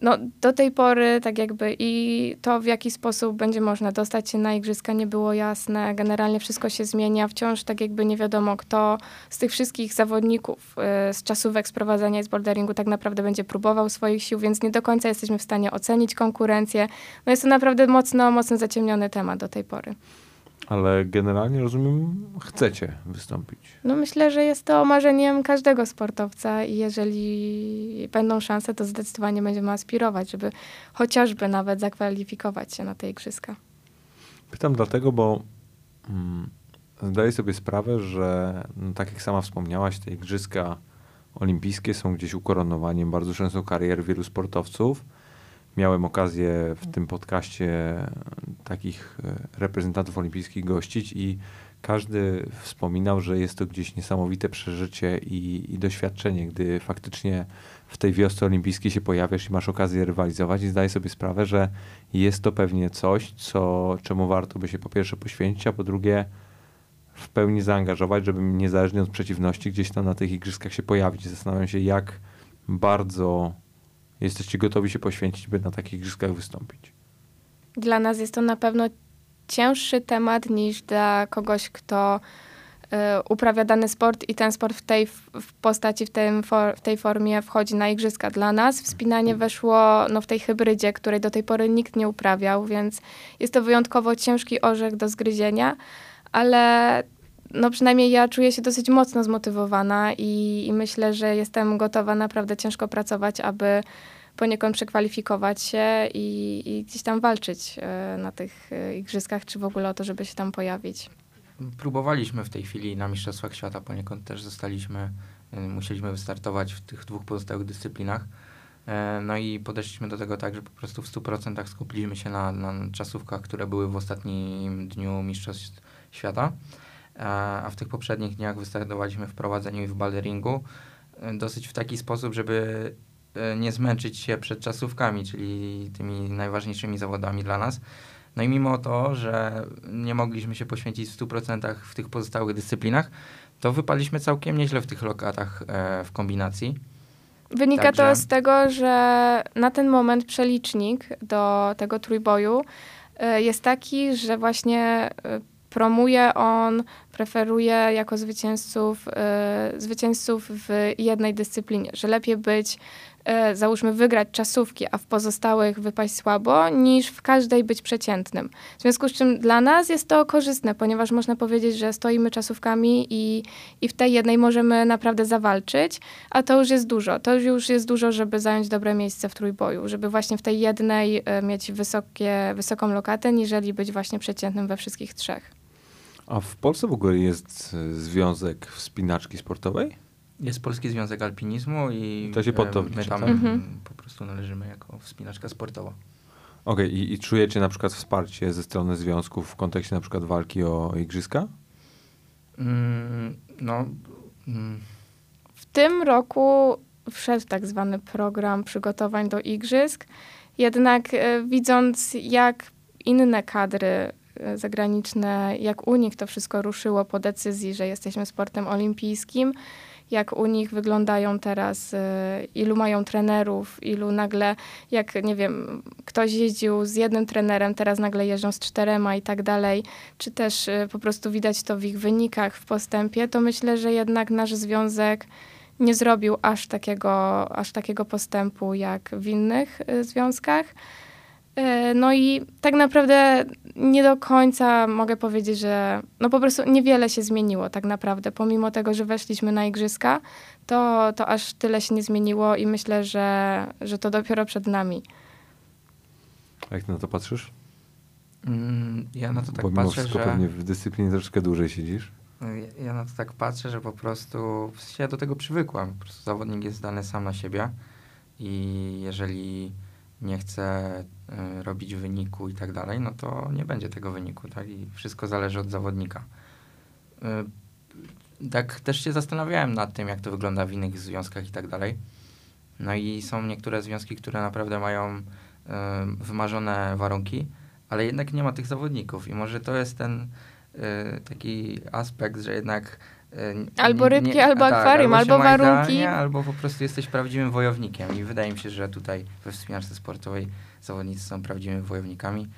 no, do tej pory tak jakby i to, w jaki sposób będzie można dostać się na igrzyska nie było jasne. Generalnie wszystko się zmienia. Wciąż tak jakby nie wiadomo, kto z tych wszystkich zawodników y, z czasówek sprowadzania i z boulderingu tak naprawdę będzie próbował swoich sił, więc nie do końca jesteśmy w stanie ocenić konkurencję. No jest to naprawdę mocno, mocno zaciemniony temat do tej pory. Ale generalnie rozumiem, chcecie wystąpić. No myślę, że jest to marzeniem każdego sportowca i jeżeli będą szanse, to zdecydowanie będziemy aspirować, żeby chociażby nawet zakwalifikować się na te igrzyska. Pytam dlatego, bo mm, zdaję sobie sprawę, że no, tak jak sama wspomniałaś, te igrzyska olimpijskie są gdzieś ukoronowaniem bardzo często karier wielu sportowców. Miałem okazję w tym podcaście takich e, reprezentantów olimpijskich gościć i każdy wspominał, że jest to gdzieś niesamowite przeżycie i, i doświadczenie, gdy faktycznie w tej wiosce olimpijskiej się pojawiasz i masz okazję rywalizować i zdaję sobie sprawę, że jest to pewnie coś, co, czemu warto by się po pierwsze poświęcić, a po drugie w pełni zaangażować, żeby niezależnie od przeciwności gdzieś tam na tych igrzyskach się pojawić. Zastanawiam się, jak bardzo jesteście gotowi się poświęcić, by na takich igrzyskach wystąpić. Dla nas jest to na pewno cięższy temat niż dla kogoś, kto y, uprawia dany sport i ten sport w tej w postaci, w, tym for, w tej formie wchodzi na igrzyska. Dla nas wspinanie weszło no, w tej hybrydzie, której do tej pory nikt nie uprawiał, więc jest to wyjątkowo ciężki orzech do zgryzienia, ale no przynajmniej ja czuję się dosyć mocno zmotywowana i, i myślę, że jestem gotowa naprawdę ciężko pracować, aby poniekąd przekwalifikować się i, i gdzieś tam walczyć e, na tych e, igrzyskach, czy w ogóle o to, żeby się tam pojawić. Próbowaliśmy w tej chwili na Mistrzostwach Świata, poniekąd też zostaliśmy, y, musieliśmy wystartować w tych dwóch pozostałych dyscyplinach. E, no i podeszliśmy do tego tak, że po prostu w 100% skupiliśmy się na, na czasówkach, które były w ostatnim dniu Mistrzostw Świata. A w tych poprzednich dniach wystartowaliśmy w prowadzeniu i w balleringu dosyć w taki sposób, żeby E, nie zmęczyć się przed czasówkami, czyli tymi najważniejszymi zawodami dla nas. No i mimo to, że nie mogliśmy się poświęcić w 100% w tych pozostałych dyscyplinach, to wypaliśmy całkiem nieźle w tych lokatach e, w kombinacji. Wynika Także... to z tego, że na ten moment przelicznik do tego trójboju e, jest taki, że właśnie e, promuje on, preferuje jako zwycięzców, e, zwycięzców w jednej dyscyplinie, że lepiej być E, załóżmy wygrać czasówki, a w pozostałych wypaść słabo, niż w każdej być przeciętnym. W związku z czym dla nas jest to korzystne, ponieważ można powiedzieć, że stoimy czasówkami i, i w tej jednej możemy naprawdę zawalczyć, a to już jest dużo. To już jest dużo, żeby zająć dobre miejsce w trójboju, żeby właśnie w tej jednej e, mieć wysokie, wysoką lokatę, niżeli być właśnie przeciętnym we wszystkich trzech. A w Polsce w ogóle jest e, związek wspinaczki sportowej? Jest Polski Związek Alpinizmu i to się pod to my tam mhm. po prostu należymy jako wspinaczka sportowa. Okej, okay. I, i czujecie na przykład wsparcie ze strony związków w kontekście na przykład walki o igrzyska? Mm, no. Mm. W tym roku wszedł tak zwany program przygotowań do igrzysk. Jednak e, widząc, jak inne kadry e, zagraniczne, jak u nich to wszystko ruszyło po decyzji, że jesteśmy sportem olimpijskim, jak u nich wyglądają teraz, y, ilu mają trenerów, ilu nagle, jak nie wiem, ktoś jeździł z jednym trenerem, teraz nagle jeżdżą z czterema i tak dalej, czy też y, po prostu widać to w ich wynikach, w postępie, to myślę, że jednak nasz związek nie zrobił aż takiego, aż takiego postępu jak w innych związkach. E, no i tak naprawdę nie do końca mogę powiedzieć, że no po prostu niewiele się zmieniło tak naprawdę. Pomimo tego, że weszliśmy na igrzyska, to, to aż tyle się nie zmieniło i myślę, że, że to dopiero przed nami. A jak ty na to patrzysz? Mm, ja na to tak Bo mimo patrzę, wszystko że... pewnie w dyscyplinie troszkę dłużej siedzisz. Ja, ja na to tak patrzę, że po prostu ja do tego przywykłam. Po prostu zawodnik jest zdany sam na siebie i jeżeli nie chce y, robić wyniku i tak dalej, no to nie będzie tego wyniku, tak? I wszystko zależy od zawodnika. Y, tak też się zastanawiałem nad tym, jak to wygląda w innych związkach i tak dalej. No i są niektóre związki, które naprawdę mają y, wymarzone warunki, ale jednak nie ma tych zawodników. I może to jest ten taki aspekt, że jednak Albo rybki, nie, albo tak, akwarium, albo, albo warunki. albo po prostu jesteś prawdziwym wojownikiem. I wydaje mi się, że tutaj we wspinaczce sportowej zawodnicy są prawdziwymi wojownikami.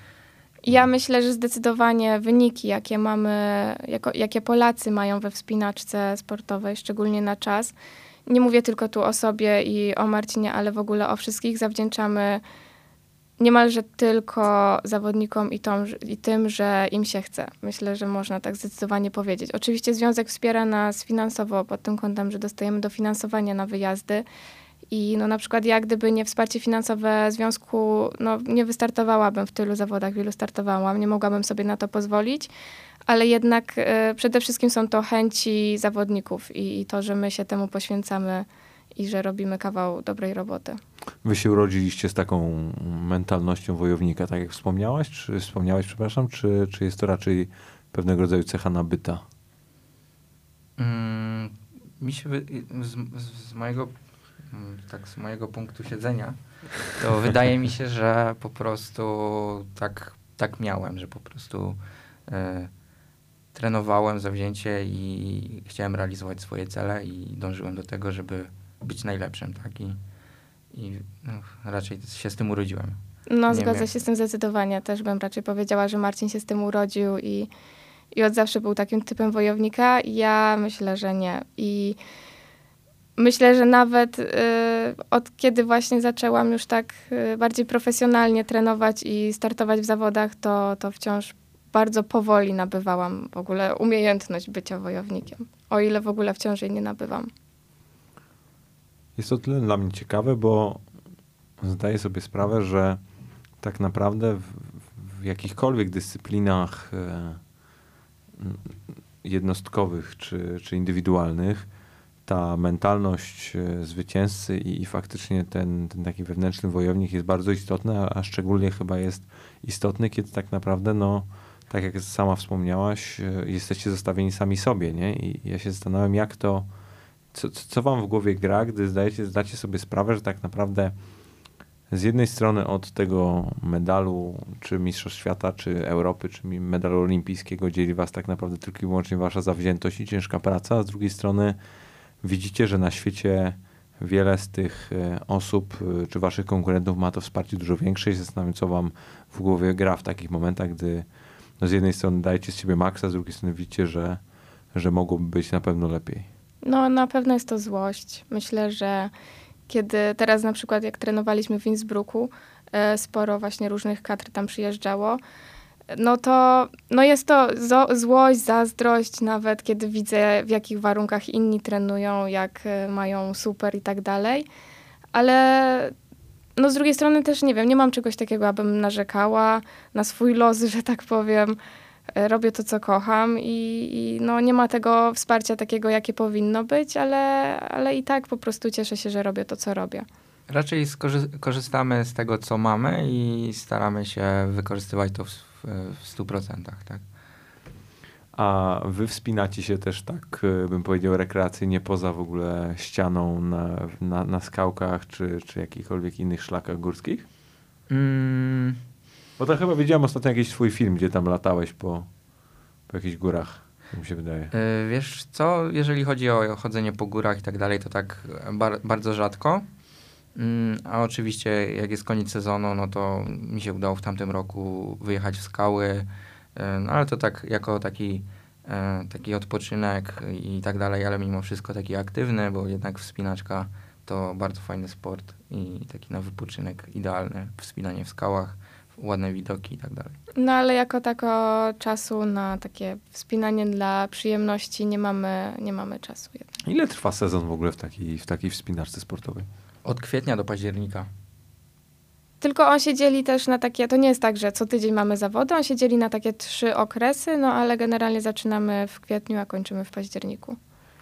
Ja myślę, że zdecydowanie wyniki, jakie mamy, jako, jakie Polacy mają we wspinaczce sportowej, szczególnie na czas, nie mówię tylko tu o sobie i o Marcinie, ale w ogóle o wszystkich, zawdzięczamy niemalże tylko zawodnikom i, i tym, że im się chce. Myślę, że można tak zdecydowanie powiedzieć. Oczywiście związek wspiera nas finansowo pod tym kątem, że dostajemy dofinansowanie na wyjazdy. I no na przykład ja, gdyby nie wsparcie finansowe związku, no nie wystartowałabym w tylu zawodach, w ilu startowałam, nie mogłabym sobie na to pozwolić, ale jednak e, przede wszystkim są to chęci zawodników i, i to, że my się temu poświęcamy i że robimy kawał dobrej roboty. Wy się urodziliście z taką mentalnością wojownika, tak jak wspomniałaś, czy wspomniałeś, przepraszam, czy, czy jest to raczej pewnego rodzaju cecha nabyta? Mm, mi się wy- z, z, z mojego mm, tak z mojego punktu siedzenia, to wydaje mi się, że po prostu tak, tak miałem, że po prostu e, trenowałem zawzięcie i chciałem realizować swoje cele i dążyłem do tego, żeby być najlepszym, tak? I, i no, raczej się z tym urodziłem. No, Nie zgodzę wiem. się z tym zdecydowanie. Też bym raczej powiedziała, że Marcin się z tym urodził i, i od zawsze był takim typem wojownika. Ja myślę, że nie. I myślę, że nawet y, od kiedy właśnie zaczęłam już tak y, bardziej profesjonalnie trenować i startować w zawodach, to, to wciąż bardzo powoli nabywałam w ogóle umiejętność bycia wojownikiem. O ile w ogóle wciąż jej nie nabywam. Jest to tyle dla mnie ciekawe, bo zdaję sobie sprawę, że tak naprawdę w, w jakichkolwiek dyscyplinach e, jednostkowych czy, czy indywidualnych ta mentalność e, zwycięzcy i, i faktycznie ten, ten taki wewnętrzny wojownik jest bardzo istotny, a, a szczególnie chyba jest istotny, kiedy tak naprawdę, no, tak jak sama wspomniałaś, e, jesteście zostawieni sami sobie, nie? I ja się zastanawiam, jak to, co, co wam w głowie gra, gdy zdajecie, zdacie sobie sprawę, że tak naprawdę z jednej strony od tego medalu, czy Mistrzostw Świata, czy Europy, czy medalu olimpijskiego dzieli was tak naprawdę tylko i wyłącznie wasza zawziętość i ciężka praca, a z drugiej strony widzicie, że na świecie wiele z tych e, osób, e, czy waszych konkurentów ma to wsparcie dużo większe i zastanawiam, co wam w głowie gra w takich momentach, gdy no z jednej strony dajecie z siebie maksa, z drugiej strony widzicie, że, że mogłoby być na pewno lepiej. No, na pewno jest to złość. Myślę, że kiedy teraz na przykład jak trenowaliśmy w Innsbrucku, e, sporo właśnie różnych kadr tam przyjeżdżało, no to no jest to złość, zazdrość nawet, kiedy widzę w jakich warunkach inni trenują, jak e, mają super i tak dalej. Ale no z drugiej strony też nie wiem, nie mam czegoś takiego, abym narzekała na swój los, że tak powiem. E, Robię to, co kocham i, i no nie ma tego wsparcia takiego, jakie powinno być, ale, ale i tak po prostu cieszę się, że robię to, co robię. Raczej skorzy- korzystamy z tego, co mamy i staramy się wykorzystywać to w, w, w 100%, tak? A wy wspinacie się też tak, e, bym powiedział, rekreacyjnie poza w ogóle ścianą na, na, na skałkach czy, czy jakichkolwiek innych szlakach górskich? Mm, Bo to chyba widziałem ostatnio jakiś twój film, gdzie tam latałeś po, po jakichś górach, mi się wydaje. y, wiesz co, jeżeli chodzi o chodzenie po górach i tak dalej, to tak bar- bardzo rzadko. Mm, a oczywiście jak jest koniec sezonu, no to mi się udało w tamtym roku wyjechać w skały, y, no ale to tak jako taki, y, taki odpoczynek i tak dalej, ale mimo wszystko taki aktywny, bo jednak wspinaczka to bardzo fajny sport i taki na wypoczynek idealny, wspinanie w skałach, ładne widoki i tak dalej. No ale jako tako czasu na takie wspinanie dla przyjemności nie mamy, nie mamy czasu. jednak. Ile trwa sezon w ogóle w takiej, w takiej wspinaczce sportowej? Od kwietnia do października. Tylko on się dzieli też na takie, to nie jest tak, że co tydzień mamy zawody, on się dzieli na takie trzy okresy, no ale generalnie zaczynamy w kwietniu, a kończymy w październiku.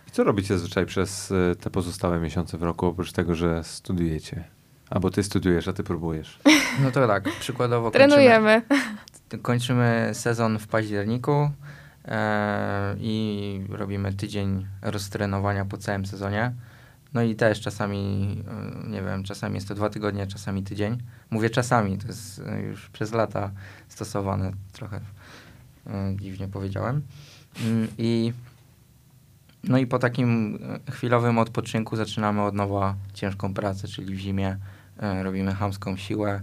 I co robicie zazwyczaj przez e, te pozostałe miesiące w roku, oprócz tego, że studiujecie? Albo ty studiujesz, a ty próbujesz. No to tak, przykładowo kończymy, Trenujemy. kończymy sezon w październiku e, i robimy tydzień roztrenowania po całym sezonie. No i też czasami, e, nie wiem, czasami jest to dwa tygodnie, czasami tydzień. Mówię czasami, to jest e, już przez lata stosowane, trochę e, dziwnie powiedziałem. Mm, I no i po takim chwilowym odpoczynku zaczynamy od nowa ciężką pracę, czyli w zimie robimy chamską siłę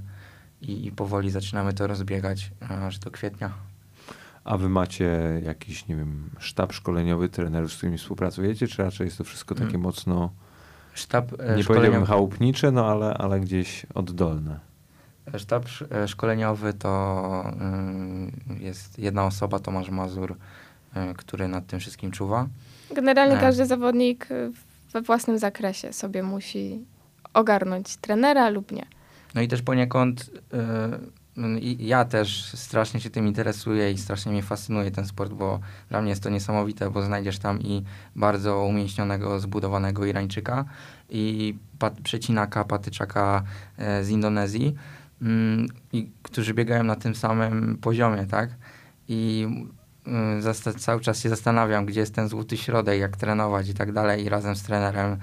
i, i powoli zaczynamy to rozbiegać aż do kwietnia. A wy macie jakiś, nie wiem, sztab szkoleniowy trenerów, z którymi współpracujecie, czy raczej jest to wszystko takie Mm. mocno, Sztab e, nie powiedziałbym chałupnicze, no ale, ale gdzieś oddolne? Sztab sz- e, szkoleniowy to y, jest jedna osoba, Tomasz Mazur, który nad tym wszystkim czuwa. Generalnie E. każdy zawodnik we własnym zakresie sobie musi ogarnąć trenera lub nie. No i też poniekąd y, i ja też strasznie się tym interesuję i strasznie mnie fascynuje ten sport, bo dla mnie jest to niesamowite, bo znajdziesz tam i bardzo umięśnionego, zbudowanego Irańczyka i pat, przecinaka, patyczaka e, z Indonezji, i, którzy biegają na tym samym poziomie, tak? I y, cały czas się zastanawiam, gdzie jest ten złoty środek, jak trenować i tak dalej i razem z trenerem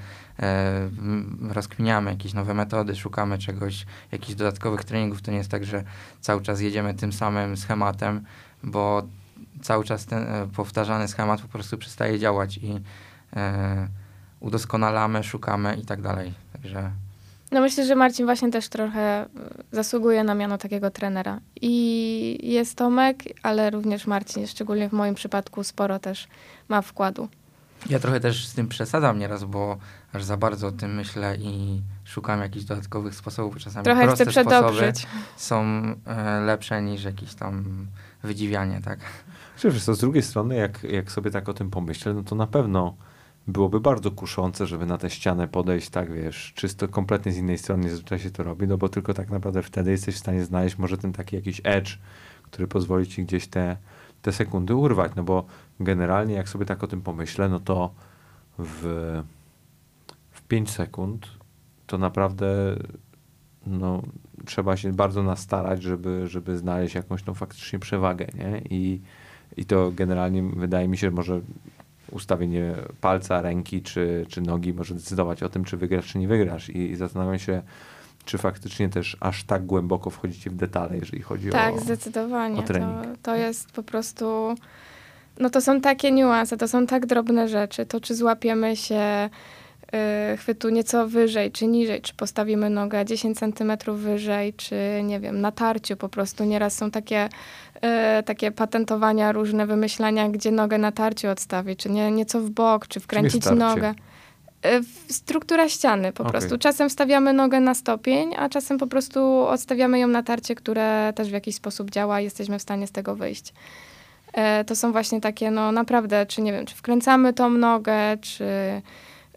rozkminiamy jakieś nowe metody, szukamy czegoś, jakichś dodatkowych treningów. To nie jest tak, że cały czas jedziemy tym samym schematem, bo cały czas ten e, powtarzany schemat po prostu przestaje działać i e, udoskonalamy, szukamy i tak dalej. Także No myślę, że Marcin właśnie też trochę zasługuje na miano takiego trenera. I jest Tomek, ale również Marcin, szczególnie w moim przypadku, sporo też ma wkładu. ja trochę też z tym przesadzam nieraz, bo aż za bardzo o tym myślę i szukam jakichś dodatkowych sposobów. Czasami Trochę proste chcę sposoby przedobrzyć. są e, lepsze niż jakieś tam wydziwianie, tak? Czy wiesz co, z drugiej strony, jak, jak sobie tak o tym pomyślę, no to na pewno byłoby bardzo kuszące, żeby na tę ścianę podejść, tak wiesz, czysto kompletnie z innej strony zazwyczaj się to robi, no bo tylko tak naprawdę wtedy jesteś w stanie znaleźć może ten taki jakiś edge, który pozwoli ci gdzieś te, te sekundy urwać, no bo generalnie jak sobie tak o tym pomyślę, no to w 5 sekund to naprawdę no, trzeba się bardzo nastarać, żeby, żeby znaleźć jakąś tą faktycznie przewagę, nie? I, I to generalnie wydaje mi się, że może ustawienie palca, ręki czy, czy nogi może decydować o tym, czy wygrasz, czy nie wygrasz. I, i zastanawiam się, czy faktycznie też aż tak głęboko wchodzicie w detale, jeżeli chodzi Tak, o... zdecydowanie. o To, trening. to jest po prostu. No to są takie niuanse, to są tak drobne rzeczy. To czy złapiemy się chwytu nieco wyżej, czy niżej, czy postawimy nogę 10 centymetrów wyżej, czy nie wiem, na tarciu po prostu. Nieraz są takie, y, takie patentowania, różne wymyślania, gdzie nogę na tarciu odstawić, czy nie, nieco w bok, czy wkręcić nogę. Y, Struktura ściany po Okej. prostu. Czasem wstawiamy nogę na stopień, a czasem po prostu odstawiamy ją na tarcie, które też w jakiś sposób działa i jesteśmy w stanie z tego wyjść. To są właśnie takie, no naprawdę, czy nie wiem, czy wkręcamy tą nogę, czy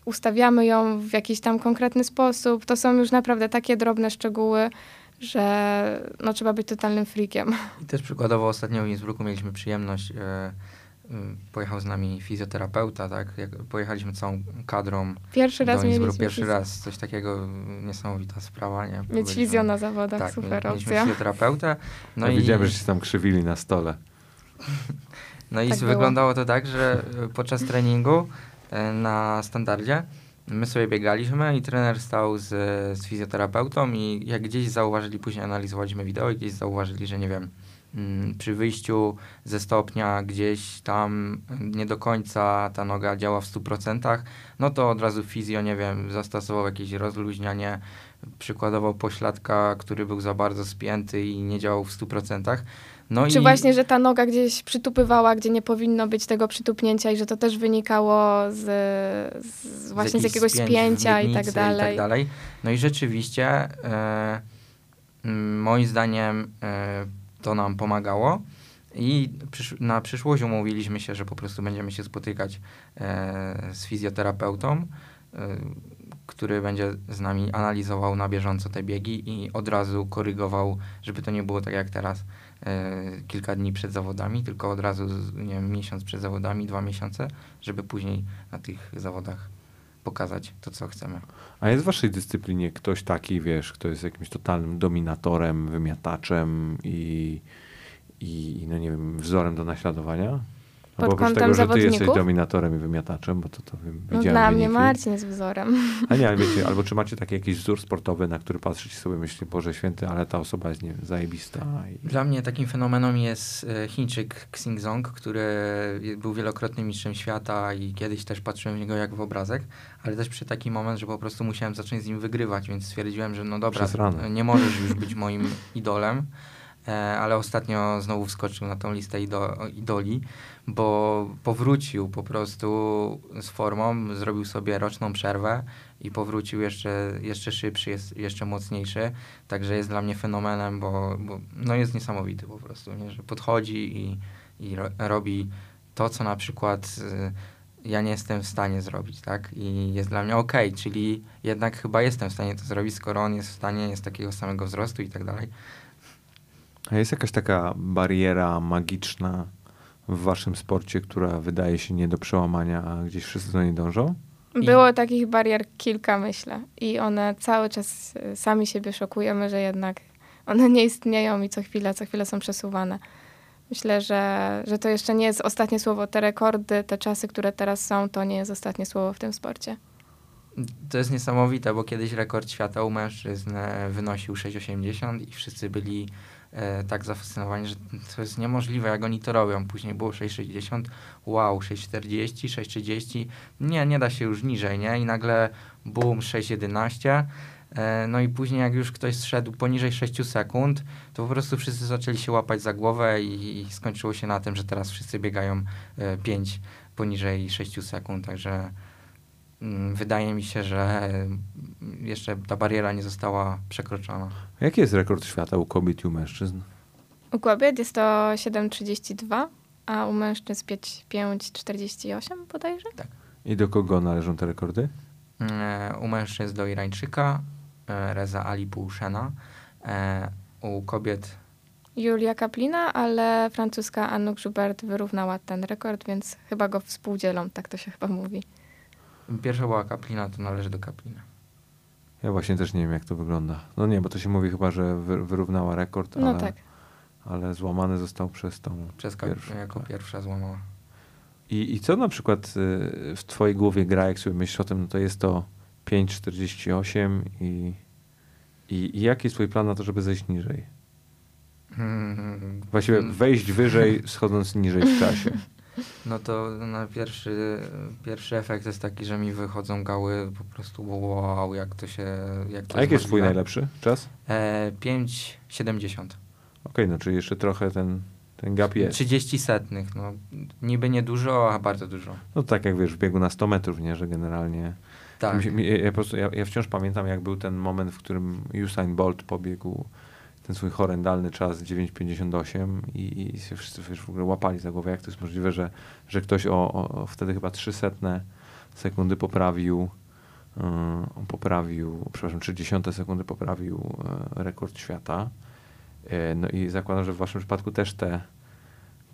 ustawiamy ją w jakiś tam konkretny sposób. To są już naprawdę takie drobne szczegóły, że no, trzeba być totalnym freakiem. I też przykładowo ostatnio w Innsbrucku mieliśmy przyjemność, e, pojechał z nami fizjoterapeuta, tak? Jak pojechaliśmy całą kadrą Pierwszy raz Innsbruck, mieliśmy pierwszy raz, coś takiego, niesamowita sprawa, nie? mieć fizjo na zawodach, tak, super mieliśmy opcja. fizjoterapeutę, no No i, Widziałem, że się tam krzywili na stole. no i Tak było. wyglądało to tak, że e, podczas treningu na standardzie my sobie biegaliśmy i trener stał z, z fizjoterapeutą i jak gdzieś zauważyli, później analizowaliśmy wideo i gdzieś zauważyli, że nie wiem, mm, przy wyjściu ze stopnia gdzieś tam nie do końca ta noga działa w 100%, no to od razu fizjo, nie wiem, zastosował jakieś rozluźnianie, przykładowo pośladka, który był za bardzo spięty i nie działał w 100%. No Czy i właśnie, że ta noga gdzieś przytupywała, gdzie nie powinno być tego przytupnięcia i że to też wynikało z, z właśnie z, jakiegoś spięć spięcia i tak dalej. I tak dalej. No i rzeczywiście e, moim zdaniem e, to nam pomagało i przysz- na przyszłość umówiliśmy się, że po prostu będziemy się spotykać e, z fizjoterapeutą, e, który będzie z nami analizował na bieżąco te biegi i od razu korygował, żeby to nie było tak jak teraz kilka dni przed zawodami, tylko od razu nie wiem, miesiąc przed zawodami, dwa miesiące, żeby później na tych zawodach pokazać to, co chcemy. A jest w waszej dyscyplinie ktoś taki, wiesz, kto jest jakimś totalnym dominatorem, wymiataczem i, i no nie wiem, wzorem do naśladowania? Pod Albo oprócz kątem tego, że ty jesteś dominatorem i wymiataczem, bo to, to wiem, No widziałem dla mnie wyniki. Marcin jest wzorem. A nie, ale wiecie, albo czy macie taki jakiś wzór sportowy, na który patrzycie sobie, myślicie, Boże Święty, ale ta osoba jest, nie zajebista. I... Dla mnie takim fenomenem jest e, Chińczyk Xingzong, który był wielokrotnym mistrzem świata i kiedyś też patrzyłem w niego jak w obrazek, ale też przy taki moment, że po prostu musiałem zacząć z nim wygrywać, więc stwierdziłem, że no dobra, nie możesz już być moim idolem. e, ale ostatnio znowu wskoczył na tą listę ido, idoli, bo powrócił po prostu z formą, zrobił sobie roczną przerwę i powrócił jeszcze, jeszcze szybszy, jest jeszcze mocniejszy, także jest dla mnie fenomenem, bo, bo no jest niesamowity po prostu, nie? że podchodzi i, i ro, robi to, co na przykład y, ja nie jestem w stanie zrobić, tak? I jest dla mnie okej, czyli jednak chyba jestem w stanie to zrobić, skoro on jest w stanie, jest takiego samego wzrostu i tak dalej. A jest jakaś taka bariera magiczna w waszym sporcie, która wydaje się nie do przełamania, a gdzieś wszyscy do niej dążą? I- Było takich barier kilka, myślę. I one cały czas y, sami siebie szokujemy, że jednak one nie istnieją i co chwilę, co chwilę są przesuwane. Myślę, że, że to jeszcze nie jest ostatnie słowo. Te rekordy, te czasy, które teraz są, to nie jest ostatnie słowo w tym sporcie. To jest niesamowite, bo kiedyś rekord świata u mężczyzn e, wynosił 6,80 i wszyscy byli e, tak zafascynowani, że to jest niemożliwe, jak oni to robią. Później było 6,60, wow, 6,40, 6,30, nie, nie da się już niżej, nie? I nagle boom, 6,11. E, no i później jak już ktoś zszedł poniżej 6 sekund, to po prostu wszyscy zaczęli się łapać za głowę i, i skończyło się na tym, że teraz wszyscy biegają e, 5 poniżej 6 sekund, także mm, wydaje mi się, że jeszcze ta bariera nie została przekroczona. Jaki jest rekord świata u kobiet i u mężczyzn? U kobiet jest to 7,32, a u mężczyzn 5 5,48 bodajże. I do kogo należą te rekordy? E, U mężczyzn do Irańczyka, e, Reza Ali Pouchena, e, u kobiet Julia Kaplina, ale francuska Anouk Joubert wyrównała ten rekord, więc chyba go współdzielą, tak to się chyba mówi. pierwsza była Kaplina, to należy do Kapliny. Ja właśnie też nie wiem, jak to wygląda. No nie, bo to się mówi chyba, że wy, wyrównała rekord, ale, No tak. ale złamany został przez tą Przez pierwszą. jako tak. pierwsza złamała. I, I co na przykład y, w twojej głowie gra, jak sobie myślisz o tym, no to jest to 5,48 i, i, i jaki jest twój plan na to, żeby zejść niżej? Mm, Właściwie wejść wyżej, schodząc niżej w czasie. No to na pierwszy, pierwszy efekt jest taki, że mi wychodzą gały po prostu wow, jak to się... Jak to A jaki jest twój najlepszy czas? E, 5,70. Okej, no czyli jeszcze trochę ten, ten gap jest. 30 setnych, no niby niedużo, a bardzo dużo. No tak jak wiesz, w biegu na 100 metrów, nie, że generalnie... Tak. Mi, się- mi, ja, po prostu, ja, ja wciąż pamiętam, jak był ten moment, w którym Usain Bolt pobiegł ten swój horrendalny czas 9,58 i, i się wszyscy wiesz, w ogóle łapali za głowę, jak to jest możliwe, że, że ktoś o, o, wtedy chyba 300 sekundy poprawił yy, poprawił, przepraszam, 30 sekundy poprawił e, rekord świata. E, no i zakładam, że w waszym przypadku też te,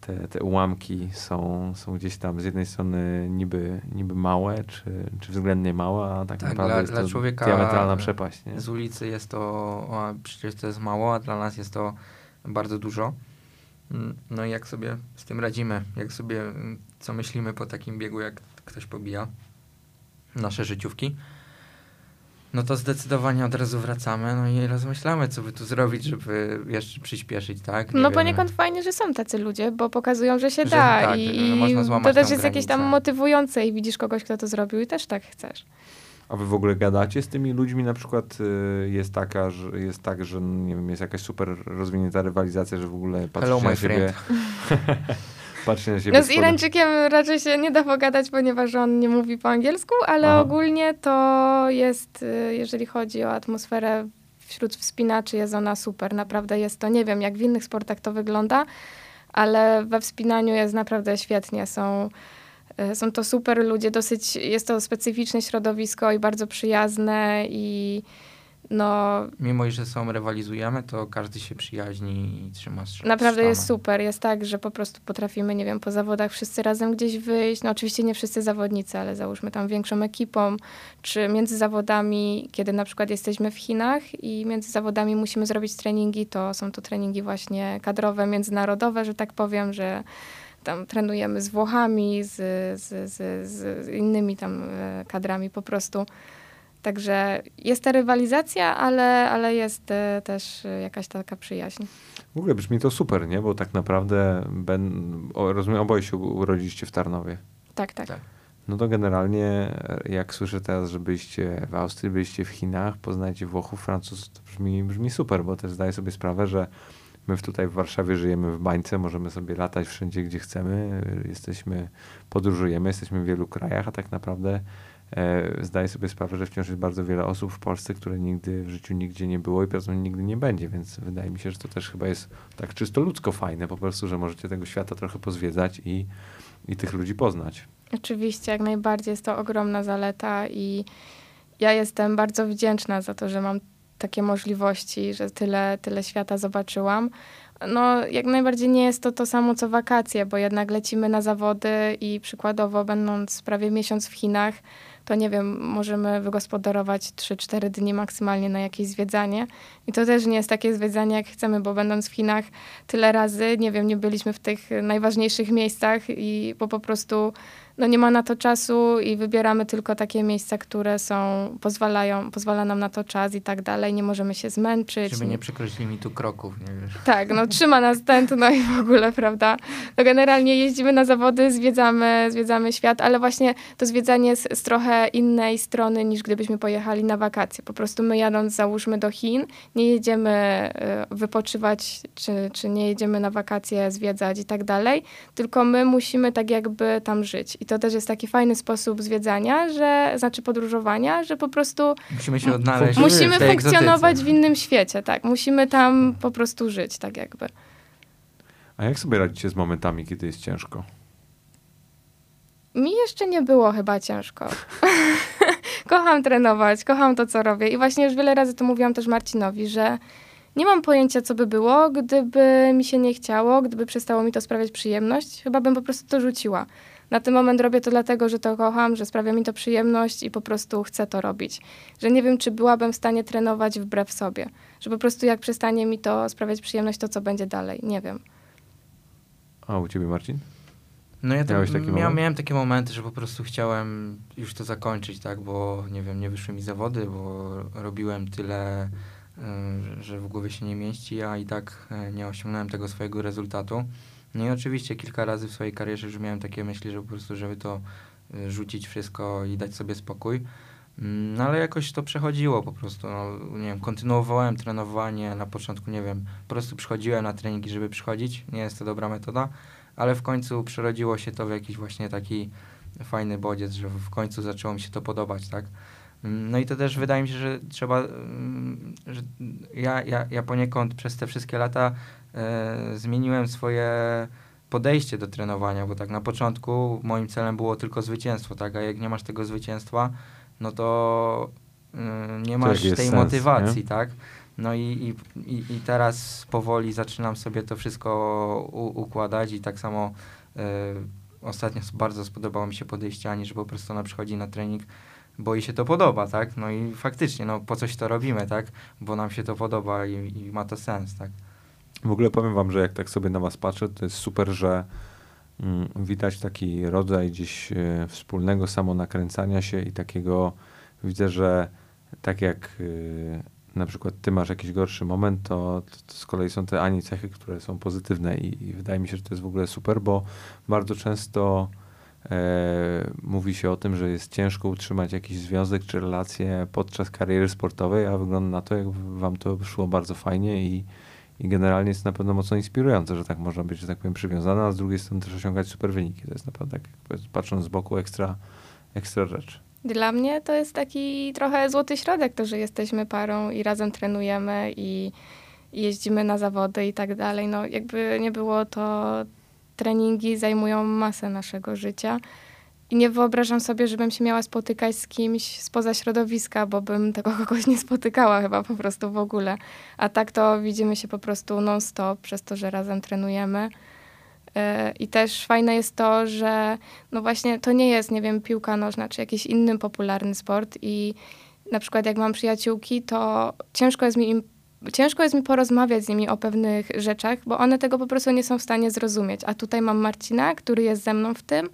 te, te ułamki są, są gdzieś tam z jednej strony niby, niby małe, czy, czy względnie małe, a tak, Tak, naprawdę dla- jest dla to człowieka diametralna przepaść. Nie? Z ulicy jest to, o, przecież to jest mało, a dla nas jest to bardzo dużo. Mm, No i jak sobie z tym radzimy? Jak sobie, mm, co myślimy po takim biegu, jak ktoś pobija nasze życiówki? No to zdecydowanie od razu wracamy, no i rozmyślamy, co by tu zrobić, żeby jeszcze przyspieszyć, tak? Nie No wiemy. poniekąd fajnie, że są tacy ludzie, bo pokazują, że się Że da tak, i że można złamać to też jest jakieś tam granicę. motywujące i widzisz kogoś, kto to zrobił i też tak chcesz. A wy w ogóle gadacie z tymi ludźmi? Na przykład y, jest taka, że jest tak, że nie wiem, jest jakaś super rozwinięta rywalizacja, że w ogóle Hello, patrzycie na my siebie. patrzcie na siebie. No z Irańczykiem raczej się nie da pogadać, ponieważ on nie mówi po angielsku, ale Aha. ogólnie to jest, y, jeżeli chodzi o atmosferę wśród wspinaczy, jest ona super. Naprawdę jest to, nie wiem jak w innych sportach to wygląda, ale we wspinaniu jest naprawdę świetnie. Są, y, są to super ludzie, dosyć jest to specyficzne środowisko i bardzo przyjazne i no Mimo, że są rywalizujemy, to każdy się przyjaźni i trzyma sz- Naprawdę jest super. Jest tak, że po prostu potrafimy, nie wiem, po zawodach wszyscy razem gdzieś wyjść. No oczywiście nie wszyscy zawodnicy, ale załóżmy tam większą ekipą, czy między zawodami, kiedy na przykład jesteśmy w Chinach i między zawodami musimy zrobić treningi, to są to treningi właśnie kadrowe, międzynarodowe, że tak powiem, że tam trenujemy z Włochami, z, z, z, z innymi tam e, kadrami po prostu. Także jest ta rywalizacja, ale, ale jest e, też e, jakaś taka przyjaźń. W ogóle brzmi to super, nie? Bo tak naprawdę, ben, o, rozumiem, oboje się urodziliście w Tarnowie. Tak, tak. Tak. No to generalnie, e, jak słyszę teraz, że byliście w Austrii, byliście w Chinach, poznajecie Włochów, Francuz, to brzmi, brzmi super, bo też zdaję sobie sprawę, że My w- tutaj w Warszawie żyjemy w bańce, możemy sobie latać wszędzie, gdzie chcemy. Jesteśmy, podróżujemy, jesteśmy w wielu krajach, a tak naprawdę zdaję sobie sprawę, że wciąż jest bardzo wiele osób w Polsce, które nigdy w życiu nigdzie nie było i prawdopodobnie nigdy nie będzie, więc wydaje mi się, że to też chyba jest tak czysto ludzko fajne po prostu, że możecie tego świata trochę pozwiedzać i, i tych ludzi poznać. Oczywiście, jak najbardziej jest to ogromna zaleta i ja jestem bardzo wdzięczna za to, że mam takie możliwości, że tyle, tyle świata zobaczyłam. No, jak najbardziej nie jest to to samo co wakacje, bo jednak lecimy na zawody i przykładowo będąc prawie miesiąc w Chinach, to nie wiem, możemy wygospodarować 3-4 dni maksymalnie na jakieś zwiedzanie. I to też nie jest takie zwiedzanie, jak chcemy, bo będąc w Chinach tyle razy, nie wiem, nie byliśmy w tych najważniejszych miejscach i bo po prostu no nie ma na to czasu i wybieramy tylko takie miejsca, które są, pozwalają, pozwala nam na to czas i tak dalej. Nie możemy się zmęczyć. Żeby nie przekroczyć limitu kroków, nie wiesz. Tak, no trzyma nas tętno i w ogóle, prawda? No generalnie jeździmy na zawody, zwiedzamy, zwiedzamy świat, ale właśnie to zwiedzanie jest z trochę innej strony niż gdybyśmy pojechali na wakacje. Po prostu my jadąc, załóżmy do Chin, nie jedziemy y, wypoczywać, czy, czy nie jedziemy na wakacje zwiedzać i tak dalej, tylko my musimy tak jakby tam żyć. I to też jest taki fajny sposób zwiedzania, że, znaczy podróżowania, że po prostu Musimy się odnaleźć musimy w funkcjonować egzotyce. w innym świecie, tak. Musimy tam po prostu żyć, tak jakby. A jak sobie radzicie z momentami, kiedy jest ciężko? Mi jeszcze nie było chyba ciężko. kocham trenować, kocham to, co robię. I właśnie już wiele razy to mówiłam też Marcinowi, że nie mam pojęcia, co by było, gdyby mi się nie chciało, gdyby przestało mi to sprawiać przyjemność. Chyba bym po prostu to rzuciła. Na ten moment robię to dlatego, że to kocham, że sprawia mi to przyjemność i po prostu chcę to robić. Że nie wiem, czy byłabym w stanie trenować wbrew sobie. Że po prostu jak przestanie mi to sprawiać przyjemność, to co będzie dalej. Nie wiem. A u ciebie, Marcin? No ja Miałeś tak, taki mia, moment? miałem takie momenty, że po prostu chciałem już to zakończyć, tak, bo nie wiem, nie wyszły mi zawody, bo robiłem tyle, y, że- w głowie się nie mieści, a i tak y, nie osiągnąłem tego swojego rezultatu. No i oczywiście kilka razy w swojej karierze już miałem takie myśli, że po prostu, żeby to y, rzucić wszystko i dać sobie spokój. Mm, No ale jakoś to przechodziło po prostu, no, nie wiem, kontynuowałem trenowanie, na początku, nie wiem, po prostu przychodziłem na treningi, żeby przychodzić, nie jest to dobra metoda, ale w końcu przerodziło się to w jakiś właśnie taki fajny bodziec, że w końcu zaczęło mi się to podobać, tak? Mm, No i to też wydaje mi się, że trzeba, mm, że ja, ja, ja poniekąd przez te wszystkie lata e, zmieniłem swoje podejście do trenowania, bo tak na początku moim celem było tylko zwycięstwo, tak? A jak nie masz tego zwycięstwa, no to mm, nie masz tej sens, motywacji, nie? tak? No i, i, i, teraz powoli zaczynam sobie to wszystko u, układać i tak samo e, ostatnio bardzo spodobało mi się podejście Ani, że po prostu ona przychodzi na trening, bo jej się to podoba, tak? No i faktycznie, no po coś to robimy, tak? Bo nam się to podoba i, i ma to sens, tak? W ogóle powiem wam, że jak tak sobie na was patrzę, to jest super, że mm, widać taki rodzaj gdzieś e, wspólnego samonakręcania się i takiego, widzę, że tak jak e, na przykład ty masz jakiś gorszy moment, to, to z kolei są te ani cechy, które są pozytywne i, i wydaje mi się, że to jest w ogóle super, bo bardzo często e, mówi się o tym, że jest ciężko utrzymać jakiś związek czy relację podczas kariery sportowej, a wygląda na to, jak wam to szło bardzo fajnie i, i generalnie jest na pewno mocno inspirujące, że tak można być, że tak powiem, przywiązana, a z drugiej strony też osiągać super wyniki. To jest naprawdę, tak, patrząc z boku, ekstra, ekstra rzecz. Dla mnie to jest taki trochę złoty środek, to, że jesteśmy parą i razem trenujemy i jeździmy na zawody i tak dalej. No jakby nie było to, treningi zajmują masę naszego życia. I nie wyobrażam sobie, żebym się miała spotykać z kimś spoza środowiska, bo bym tego kogoś nie spotykała chyba po prostu w ogóle. A tak to widzimy się po prostu non-stop przez to, że razem trenujemy. Yy, I też fajne jest to, że no właśnie to nie jest, nie wiem, piłka nożna czy jakiś inny popularny sport i na przykład jak mam przyjaciółki, to ciężko jest mi im ciężko jest mi porozmawiać z nimi o pewnych rzeczach, bo one tego po prostu nie są w stanie zrozumieć. A tutaj mam Marcina, który jest ze mną w tym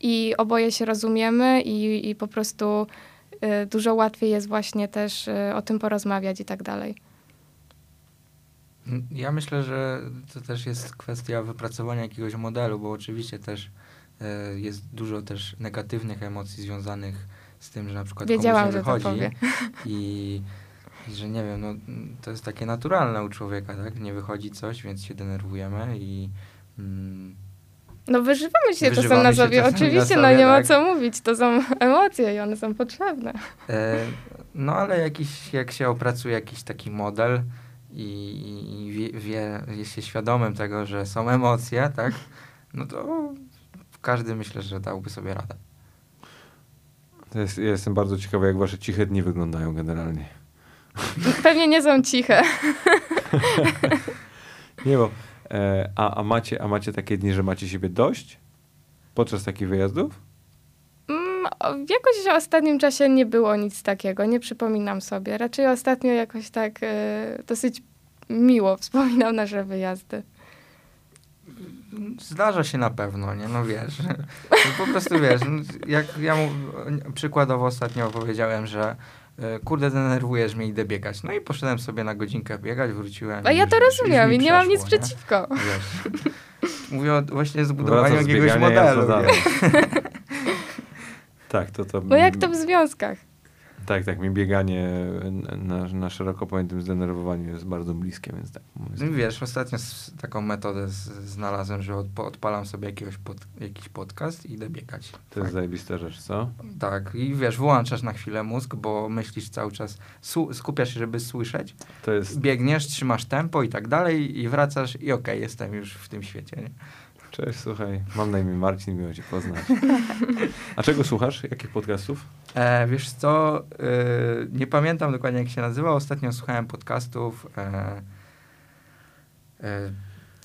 i oboje się rozumiemy i, i po prostu y, dużo łatwiej jest właśnie też y, o tym porozmawiać i tak dalej. Ja myślę, że to też jest kwestia wypracowania jakiegoś modelu, bo oczywiście też e, jest dużo też negatywnych emocji związanych z tym, że na przykład Wiedziałam, komuś wychodzi powie. i że nie wiem, no, to jest takie naturalne u człowieka, tak? Nie wychodzi coś, więc się denerwujemy i mm, No wyżywamy się Wyżywamy czasem na się sobie, oczywiście, sobie, no nie ma tak. co mówić, to są emocje i one są potrzebne. E, no ale jakiś, jak się opracuje jakiś taki model i, i wie, wie, jest się świadomym tego, że są emocje, tak? No to każdy myślę, że dałby sobie radę. Jest, ja jestem bardzo ciekawy, jak wasze ciche dni wyglądają generalnie. Pewnie nie są ciche. Nie, bo a, a, macie, a macie takie dni, że macie siebie dość podczas takich wyjazdów? Mm, jakoś w ostatnim czasie nie było nic takiego, nie przypominam sobie. Raczej ostatnio jakoś tak e, dosyć miło wspominam nasze wyjazdy. Zdarza się na pewno, nie? No wiesz. No po prostu wiesz, no, jak ja mu przykładowo ostatnio powiedziałem, że e, kurde, denerwujesz mnie, idę biegać. No i poszedłem sobie na godzinkę biegać, wróciłem. A ja to rozumiem mi i nie mam nic nie? przeciwko. Wiesz. Mówię o właśnie zbudowaniu jakiegoś ja modelu. dalej? tak, to to... No jak to w związkach? Tak, tak, mi bieganie na, na szeroko pojętym zdenerwowaniu jest bardzo bliskie, więc tak. No wiesz, ostatnio taką metodę z, znalazłem, że odp- odpalam sobie jakiegoś pod, jakiś podcast i idę biegać. To jest zajebista rzecz, co? Tak, i wiesz, wyłączasz na chwilę mózg, bo myślisz cały czas, skupiasz się, żeby słyszeć, To jest... biegniesz, trzymasz tempo i tak dalej i wracasz i okej, jestem już w tym świecie. Nie? Cześć, słuchaj, mam na imię Marcin, miło cię poznać. A czego słuchasz? Jakich podcastów? E, wiesz co, e, nie pamiętam dokładnie jak się nazywa, ostatnio słuchałem podcastów, e, e,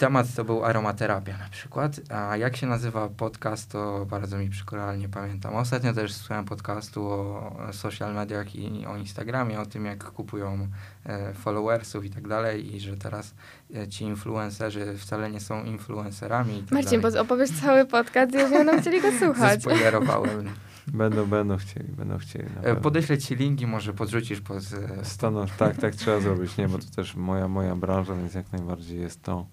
temat to był aromaterapia na przykład, a jak się nazywa podcast, to bardzo mi przykro, nie pamiętam. Ostatnio też słuchałem podcastu o social mediach i o Instagramie, o tym jak kupują e, followersów i tak dalej i że teraz e, ci influencerzy wcale nie są influencerami i tak Marcin, dalej. bo opowiesz cały podcast i już będą chcieli go słuchać. Zaspoilerowałem. Będą, będą chcieli, będą chcieli. E. Podeślę ci linki, może podrzucisz pod... Stanąć, tak, tak trzeba zrobić, nie, bo to też moja, moja branża, więc jak najbardziej jest to,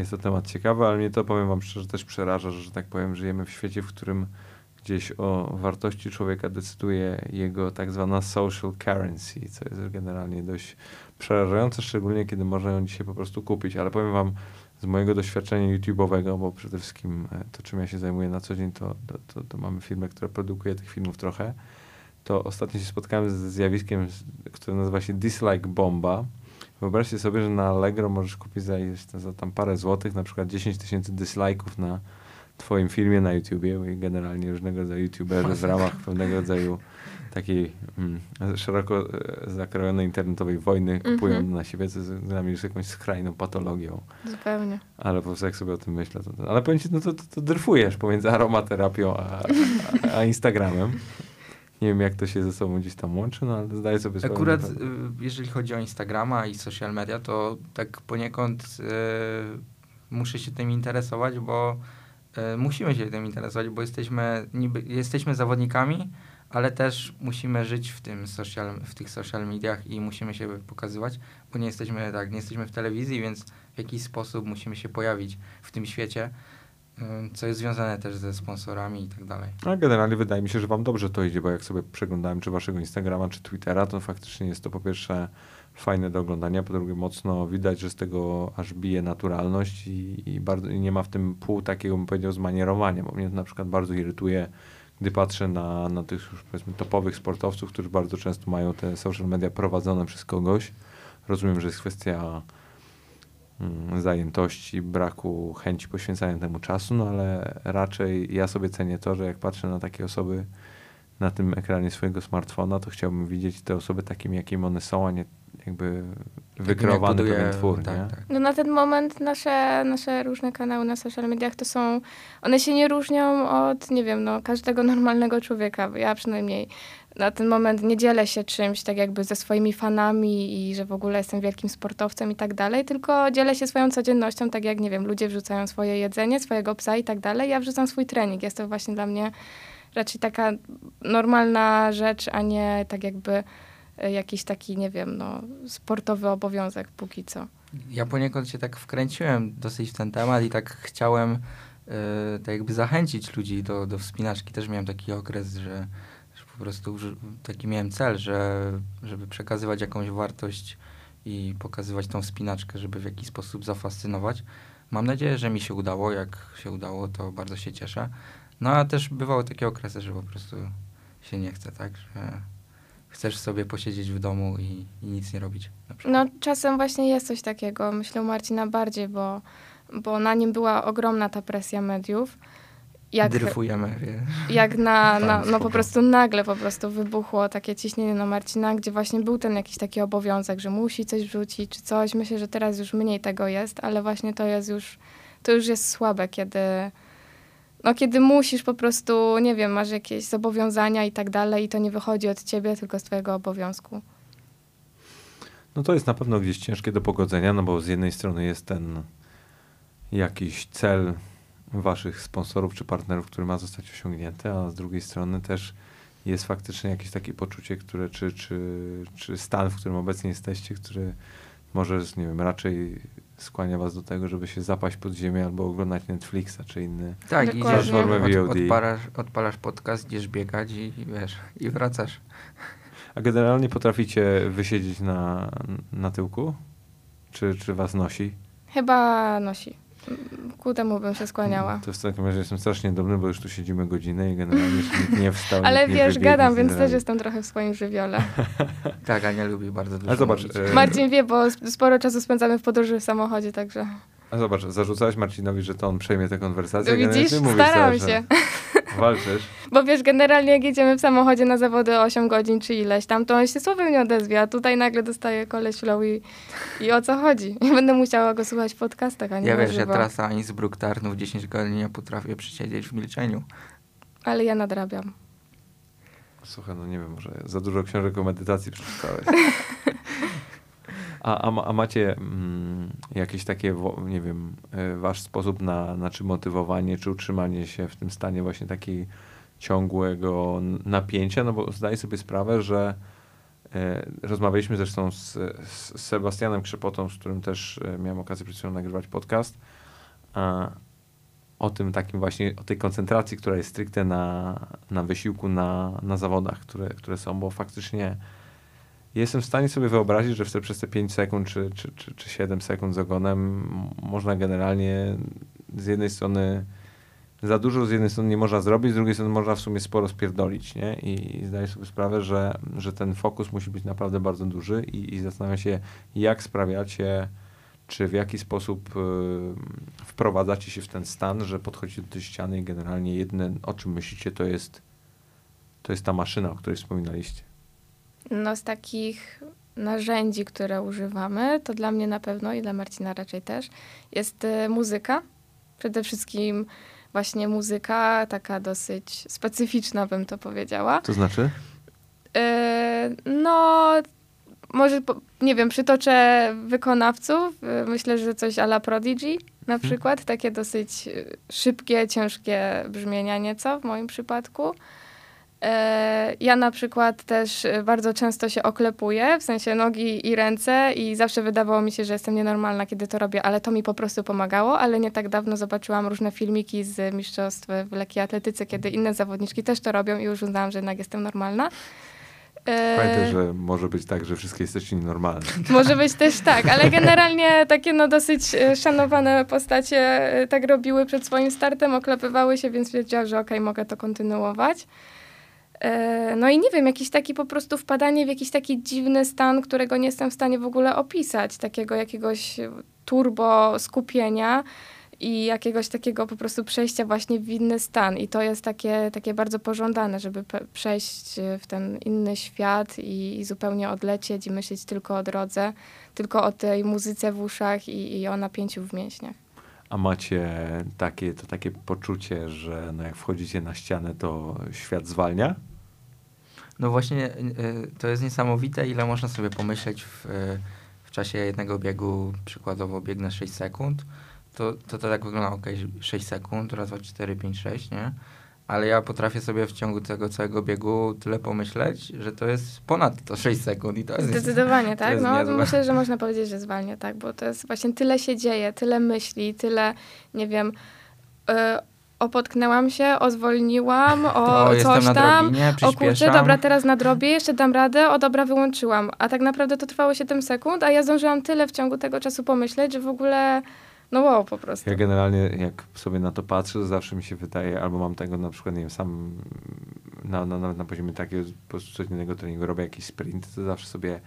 jest to temat ciekawy, ale mnie to, powiem wam szczerze, też przeraża, że, że tak powiem, żyjemy w świecie, w którym gdzieś o wartości człowieka decyduje jego tak zwana social currency, co jest generalnie dość przerażające, szczególnie kiedy można ją dzisiaj po prostu kupić, ale powiem wam z mojego doświadczenia YouTube'owego, bo przede wszystkim e, to, czym ja się zajmuję na co dzień, to, to, to, to mamy firmę, która produkuje tych filmów trochę, to ostatnio się spotkałem ze zjawiskiem, które nazywa się dislike bomba. Wyobraźcie sobie, że na Allegro możesz kupić za, za tam parę złotych, na przykład 10 tysięcy dislike'ów na twoim filmie na YouTubie i generalnie różnego rodzaju YouTuberzy w ramach pewnego rodzaju takiej mm, szeroko e, zakrojonej internetowej wojny kupują Mhm. na siebie, co jest dla mnie już jakąś skrajną patologią. Zupełnie. Ale po prostu jak sobie o tym myślę, to, ale powiem ci, no to, to, to dryfujesz pomiędzy aromaterapią a, a, a Instagramem. Nie wiem, jak to się ze sobą gdzieś tam łączy, no ale zdaję sobie sprawę. Akurat że- y, jeżeli chodzi o Instagrama i social media, to tak poniekąd y, muszę się tym interesować, bo y, musimy się tym interesować, bo jesteśmy, niby, jesteśmy zawodnikami, ale też musimy żyć w, tym social, w tych social mediach i musimy się pokazywać, bo nie jesteśmy tak, nie jesteśmy w telewizji, więc w jakiś sposób musimy się pojawić w tym świecie, co jest związane też ze sponsorami i tak dalej. A generalnie wydaje mi się, że wam dobrze to idzie, bo jak sobie przeglądałem czy waszego Instagrama, czy Twittera, to faktycznie jest to po pierwsze fajne do oglądania, po drugie mocno widać, że z tego aż bije naturalność i, i, bardzo, i nie ma w tym pół takiego, bym powiedział, zmanierowania, bo mnie to na przykład bardzo irytuje, gdy patrzę na, na tych już powiedzmy topowych sportowców, którzy bardzo często mają te social media prowadzone przez kogoś. Rozumiem, że jest kwestia mm, zajętości, braku chęci poświęcania temu czasu, no ale raczej ja sobie cenię to, że jak patrzę na takie osoby na tym ekranie swojego smartfona, to chciałbym widzieć te osoby takimi, jakim one są, a nie jakby wykreowany Jak pewien twór, tak, nie? tak. No na ten moment nasze, nasze różne kanały na social mediach to są, one się nie różnią od, nie wiem, no każdego normalnego człowieka. Ja przynajmniej na ten moment nie dzielę się czymś tak jakby ze swoimi fanami i że w ogóle jestem wielkim sportowcem i tak dalej, tylko dzielę się swoją codziennością, tak jak, nie wiem, ludzie wrzucają swoje jedzenie, swojego psa i tak dalej. Ja wrzucam swój trening. Jest to właśnie dla mnie raczej taka normalna rzecz, a nie tak jakby e, jakiś taki, nie wiem, no sportowy obowiązek póki co. Ja poniekąd się tak wkręciłem dosyć w ten temat i tak chciałem e, tak jakby zachęcić ludzi do, do wspinaczki. Też miałem taki okres, że po prostu taki miałem cel, że, żeby przekazywać jakąś wartość i pokazywać tą wspinaczkę, żeby w jakiś sposób zafascynować. Mam nadzieję, że mi się udało. Jak się udało, to bardzo się cieszę. No a też bywały takie okresy, że po prostu się nie chce, tak? Że chcesz sobie posiedzieć w domu i, i nic nie robić. No czasem właśnie jest coś takiego, myślę Marcina bardziej, bo, bo na nim była ogromna ta presja mediów. Jak, Dryfujemy, wie. jak na, na, no po prostu nagle po prostu wybuchło takie ciśnienie na Marcina, gdzie właśnie był ten jakiś taki obowiązek, że musi coś wrzucić czy coś. Myślę, że teraz już mniej tego jest, ale właśnie to jest już, to już jest słabe, kiedy, no kiedy musisz po prostu, nie wiem, masz jakieś zobowiązania i tak dalej i to nie wychodzi od ciebie, tylko z twojego obowiązku. No to jest na pewno gdzieś ciężkie do pogodzenia, no bo z jednej strony jest ten jakiś cel waszych sponsorów czy partnerów, który ma zostać osiągnięty, a z drugiej strony też jest faktycznie jakieś takie poczucie, które, czy, czy, czy stan, w którym obecnie jesteście, który może, nie wiem, raczej skłania was do tego, żeby się zapaść pod ziemię albo oglądać Netflixa czy inny. Tak, Platformę od, VOD. odpalasz, odpalasz podcast, idziesz biegać i, i wiesz, i wracasz. A generalnie potraficie wysiedzieć na, na tyłku? Czy, czy was nosi? Chyba nosi. Ku temu bym się skłaniała. To w takim razie jestem strasznie dumny, bo już tu siedzimy godzinę i generalnie nikt nie wstał. Ale wiesz, wybiegł, gadam, więc też jestem trochę w swoim żywiole. Tak, Ania lubi bardzo dużo Ale zobacz, mówić. e, Marcin wie, bo sp- sporo czasu spędzamy w podróży w samochodzie, także... A zobacz, zarzucałeś Marcinowi, że to on przejmie tę konwersację. No widzisz, ty mówisz staram się. Walczysz. Bo wiesz, generalnie jak jedziemy w samochodzie na zawody 8 godzin czy ileś tam, to on się słowem nie odezwie, a tutaj nagle dostaje koleś flow i, i o co chodzi. I będę musiała go słuchać w podcastach, a nie Ja wiesz, ja żywo. trasa Innsbruck Tarnów 10 godzin nie potrafię przesiedzieć w milczeniu. Ale ja nadrabiam. Słuchaj, no nie wiem, może za dużo książek o medytacji przeczytałeś. A, a, a macie mm, jakieś takie, nie wiem, y, wasz sposób na, na czy motywowanie, czy utrzymanie się w tym stanie właśnie takiej ciągłego napięcia? No bo zdaję sobie sprawę, że e, rozmawialiśmy zresztą z, z Sebastianem Krzepotą, z którym też e, miałem okazję przed chwilą nagrywać podcast, o tym takim właśnie, o tej koncentracji, która jest stricte na, na wysiłku na, na zawodach, które, które są, bo faktycznie jestem w stanie sobie wyobrazić, że te, przez te 5 sekund czy, czy, czy, czy 7 sekund z ogonem można generalnie z jednej strony za dużo z jednej strony nie można zrobić, z drugiej strony można w sumie sporo spierdolić, nie? I, i zdaję sobie sprawę, że, że ten fokus musi być naprawdę bardzo duży i, i zastanawiam się, jak sprawiacie, czy w jaki sposób y, wprowadzacie się w ten stan, że podchodzicie do tej ściany i generalnie jedne, o czym myślicie, to jest, to jest ta maszyna, o której wspominaliście. No z takich narzędzi, które używamy, to dla mnie na pewno i dla Marcina raczej też, jest y, muzyka. Przede wszystkim właśnie muzyka, taka dosyć specyficzna bym to powiedziała. To znaczy? Y, no, może, nie wiem, przytoczę wykonawców. Y, Myślę, że coś ala Prodigy na przykład. Takie dosyć szybkie, ciężkie brzmienia nieco w moim przypadku. E, Ja na przykład też y, bardzo często się oklepuję, w sensie nogi i ręce i zawsze wydawało mi się, że jestem nienormalna, kiedy to robię, ale to mi po prostu pomagało, ale nie tak dawno zobaczyłam różne filmiki z mistrzostw w lekkiej atletyce, kiedy inne zawodniczki też to robią i już uznałam, że jednak jestem normalna. E, Pamiętaj, że może być tak, że wszystkie jesteście nienormalne. może być też tak, ale generalnie takie no dosyć e, szanowane postacie e, tak robiły przed swoim startem, oklepywały się, więc wiedziałam, że okej, mogę to kontynuować. E, No i nie wiem, jakiś taki po prostu wpadanie w jakiś taki dziwny stan, którego nie jestem w stanie w ogóle opisać, takiego jakiegoś turbo skupienia i jakiegoś takiego po prostu przejścia właśnie w inny stan. I to jest takie, takie bardzo pożądane, żeby przejść w ten inny świat i, i zupełnie odlecieć i myśleć tylko o drodze, tylko o tej muzyce w uszach i, i o napięciu w mięśniach. A macie takie, to takie poczucie, że no jak wchodzicie na ścianę, to świat zwalnia? No właśnie, y, to jest niesamowite, ile można sobie pomyśleć w, y, w czasie jednego biegu, przykładowo biegnę 6 sekund, to to, to tak wygląda, ok, 6 sekund, raz, dwa, cztery, pięć, sześć, nie? Ale ja potrafię sobie w ciągu tego całego biegu tyle pomyśleć, że to jest ponad to 6 sekund i to jest... Zdecydowanie, to tak? jest No, niezłe. myślę, że można powiedzieć, że zwalnia, tak? Bo to jest właśnie tyle się dzieje, tyle myśli, tyle, nie wiem, y, opotknęłam się, o zwolniłam, o, O, coś tam. O kurczę, dobra, teraz nadrobię, jeszcze dam radę, o dobra, wyłączyłam. A tak naprawdę to trwało 7 sekund, a ja zdążyłam tyle w ciągu tego czasu pomyśleć, że w ogóle, no wow, po prostu. Ja generalnie, jak sobie na to patrzę, to zawsze mi się wydaje, albo mam tego na przykład, nie wiem, sam na, na, nawet na poziomie takiego po prostu codziennego treningu robię jakiś sprint, to zawsze sobie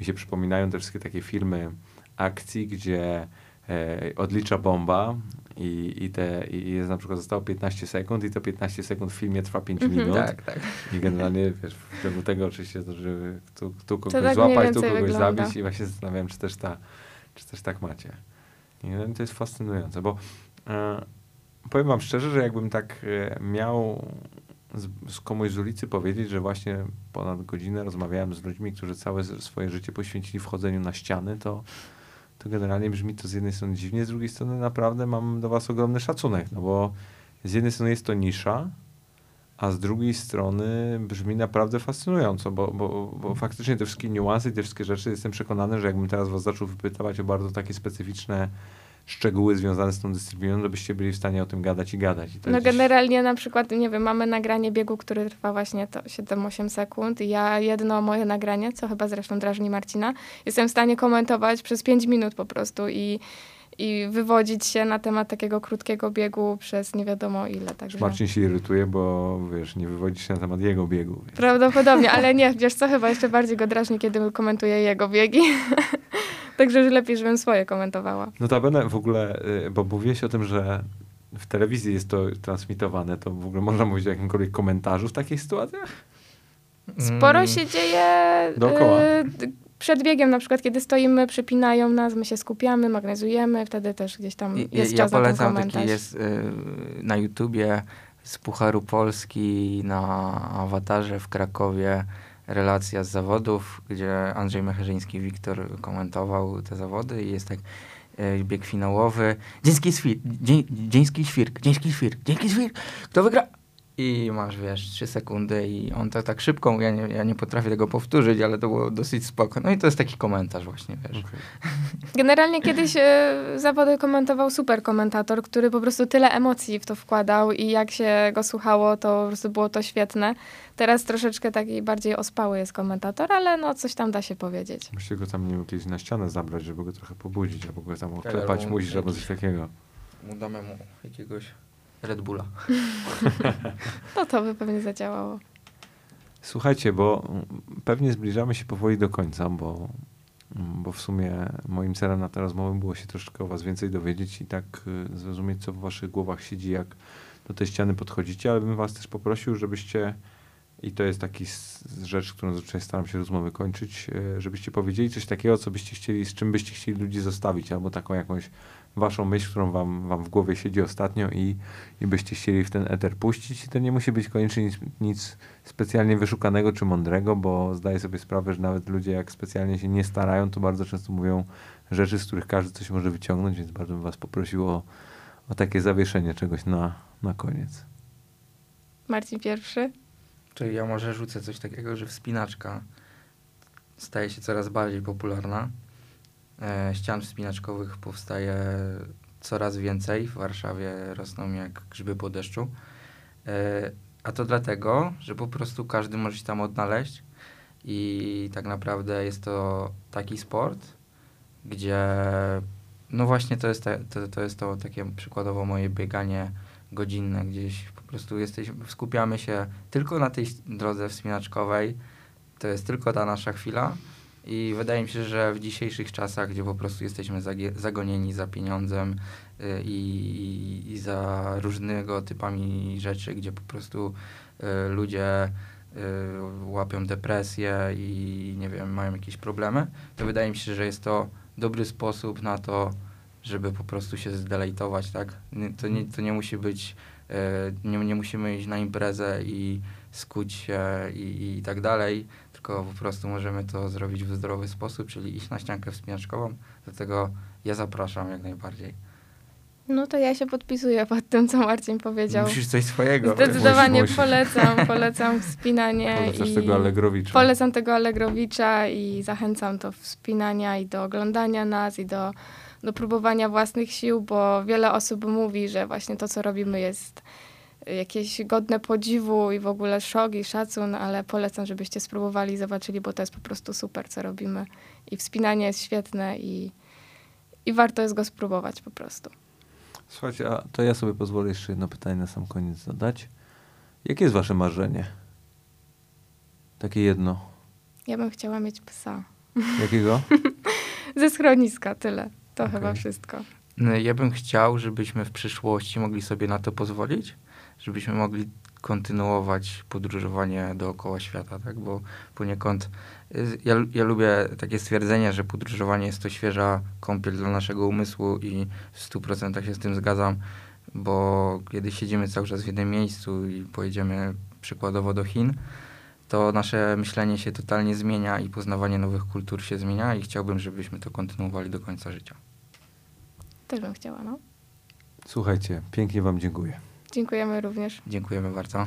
mi się przypominają te wszystkie takie filmy akcji, gdzie odlicza bomba i, i, te, i jest na przykład zostało 15 sekund i to 15 sekund w filmie trwa 5 Mhm. minut. Tak, tak. I generalnie wiesz, w ciągu tego oczywiście, to, żeby tu, tu kogoś tak złapać, tu kogoś wygląda. zabić i właśnie zastanawiam, czy też, ta, czy też tak macie. I no, to jest fascynujące, bo e, powiem wam szczerze, że jakbym tak e, miał z, z komuś z ulicy powiedzieć, że właśnie ponad godzinę rozmawiałem z ludźmi, którzy całe swoje życie poświęcili wchodzeniu na ściany, to, to generalnie brzmi to z jednej strony dziwnie, z drugiej strony naprawdę mam do was ogromny szacunek, no bo z jednej strony jest to nisza, a z drugiej strony brzmi naprawdę fascynująco, bo, bo, bo faktycznie te wszystkie niuanse i te wszystkie rzeczy, jestem przekonany, że jakbym teraz was zaczął wypytywać o bardzo takie specyficzne szczegóły związane z tą dyscypliną, to byście byli w stanie o tym gadać i gadać. I to No jest gdzieś- generalnie na przykład, nie wiem, mamy nagranie biegu, który trwa właśnie to 7-8 sekund i ja jedno moje nagranie, co chyba zresztą drażni Marcina, jestem w stanie komentować przez 5 minut po prostu i, i wywodzić się na temat takiego krótkiego biegu przez nie wiadomo ile. Także Marcin się irytuje, bo wiesz, nie wywodzi się na temat jego biegu. Więc. Prawdopodobnie, ale nie, wiesz co, chyba jeszcze bardziej go drażni, kiedy komentuję jego biegi. Także już lepiej, żebym swoje komentowała. Notabene w ogóle, y, bo mówiłeś o tym, że w telewizji jest to transmitowane, to w ogóle można mówić o jakimkolwiek komentarzu w takich sytuacjach? Sporo się dzieje Dookoła. y, przed biegiem, na przykład kiedy stoimy, przypinają nas, my się skupiamy, magnezujemy, wtedy też gdzieś tam jest ja czas na ten polecam komentarz. taki jest y, na YouTubie z Pucharu Polski na awatarze w Krakowie relacja z zawodów, gdzie Andrzej Mecherzyński, Wiktor komentował te zawody i jest tak y, bieg finałowy. Dzieński świr, dzie, dzieński świrk, dzieński świrk, dzieński świrk, kto wygra? I masz, wiesz, trzy sekundy i on to tak szybko, ja nie, ja nie potrafię tego powtórzyć, ale to było dosyć spoko. No i to jest taki komentarz właśnie, wiesz. Okej. Generalnie kiedyś e, zawody komentował super komentator, który po prostu tyle emocji w to wkładał i jak się go słuchało, to po prostu było to świetne. Teraz troszeczkę taki bardziej ospały jest komentator, ale no coś tam da się powiedzieć. Musicie go tam, nie wiem, kiedyś na ścianę zabrać, żeby go trochę pobudzić, albo go tam oklepać, musisz, albo coś takiego. Mu damy mu jakiegoś Red Bulla. No to by pewnie zadziałało. Słuchajcie, bo mm, pewnie zbliżamy się powoli do końca, bo, mm, bo w sumie moim celem na tę rozmowę było się troszeczkę o was więcej dowiedzieć i tak y, zrozumieć, co w waszych głowach siedzi, jak do tej ściany podchodzicie, ale bym was też poprosił, żebyście, i to jest taki rzecz, którą zazwyczaj staram się rozmowy kończyć, y, żebyście powiedzieli coś takiego, co byście chcieli, z czym byście chcieli ludzi zostawić, albo taką jakąś waszą myśl, którą wam, wam w głowie siedzi ostatnio i, i byście chcieli w ten eter puścić. I to nie musi być koniecznie nic, nic specjalnie wyszukanego czy mądrego, bo zdaję sobie sprawę, że nawet ludzie jak specjalnie się nie starają, to bardzo często mówią rzeczy, z których każdy coś może wyciągnąć, więc bardzo bym was poprosił o, o takie zawieszenie czegoś na, na koniec. Marcin pierwszy. Czyli ja może rzucę coś takiego, że wspinaczka staje się coraz bardziej popularna. E, ścian wspinaczkowych powstaje coraz więcej. W Warszawie rosną jak grzyby po deszczu. E, a to dlatego, że po prostu każdy może się tam odnaleźć i tak naprawdę jest to taki sport, gdzie no właśnie to jest, te, to, to jest to takie przykładowo moje bieganie godzinne gdzieś po prostu jesteśmy, skupiamy się tylko na tej drodze wspinaczkowej, to jest tylko ta nasza chwila i wydaje mi się, że w dzisiejszych czasach, gdzie po prostu jesteśmy zagonieni za pieniądzem y, i, i za różnego typami rzeczy, gdzie po prostu y, ludzie y, łapią depresję i nie wiem, mają jakieś problemy, to wydaje mi się, że jest to dobry sposób na to, żeby po prostu się zdelejtować, tak? To nie, to nie musi być, nie, nie musimy iść na imprezę i skuć się i, i tak dalej, tylko po prostu możemy to zrobić w zdrowy sposób, czyli iść na ściankę wspinaczkową, dlatego ja zapraszam jak najbardziej. No to ja się podpisuję pod tym, co Marcin powiedział. Musisz coś swojego. Zdecydowanie Musisz, polecam, polecam wspinanie Polecasz i tego Allegrowicza. polecam tego Allegrowicza i zachęcam do wspinania i do oglądania nas i do do próbowania własnych sił, bo wiele osób mówi, że właśnie to, co robimy, jest jakieś godne podziwu i w ogóle szok i szacun, ale polecam, żebyście spróbowali i zobaczyli, bo to jest po prostu super, co robimy. I wspinanie jest świetne i, i warto jest go spróbować po prostu. Słuchajcie, a to ja sobie pozwolę jeszcze jedno pytanie na sam koniec zadać. Jakie jest wasze marzenie? Takie jedno. Ja bym chciała mieć psa. Jakiego? Ze schroniska, tyle. To Okej. chyba wszystko. No, Ja bym chciał, żebyśmy w przyszłości mogli sobie na to pozwolić, żebyśmy mogli kontynuować podróżowanie dookoła świata, tak? Bo poniekąd y, ja, ja lubię takie stwierdzenie, że podróżowanie jest to świeża kąpiel dla naszego umysłu i w 100% się z tym zgadzam, bo kiedy siedzimy cały czas w jednym miejscu i pojedziemy przykładowo do Chin, to nasze myślenie się totalnie zmienia i poznawanie nowych kultur się zmienia i chciałbym, żebyśmy to kontynuowali do końca życia. Też bym chciała, no. Słuchajcie, pięknie wam dziękuję. Dziękujemy również. Dziękujemy bardzo.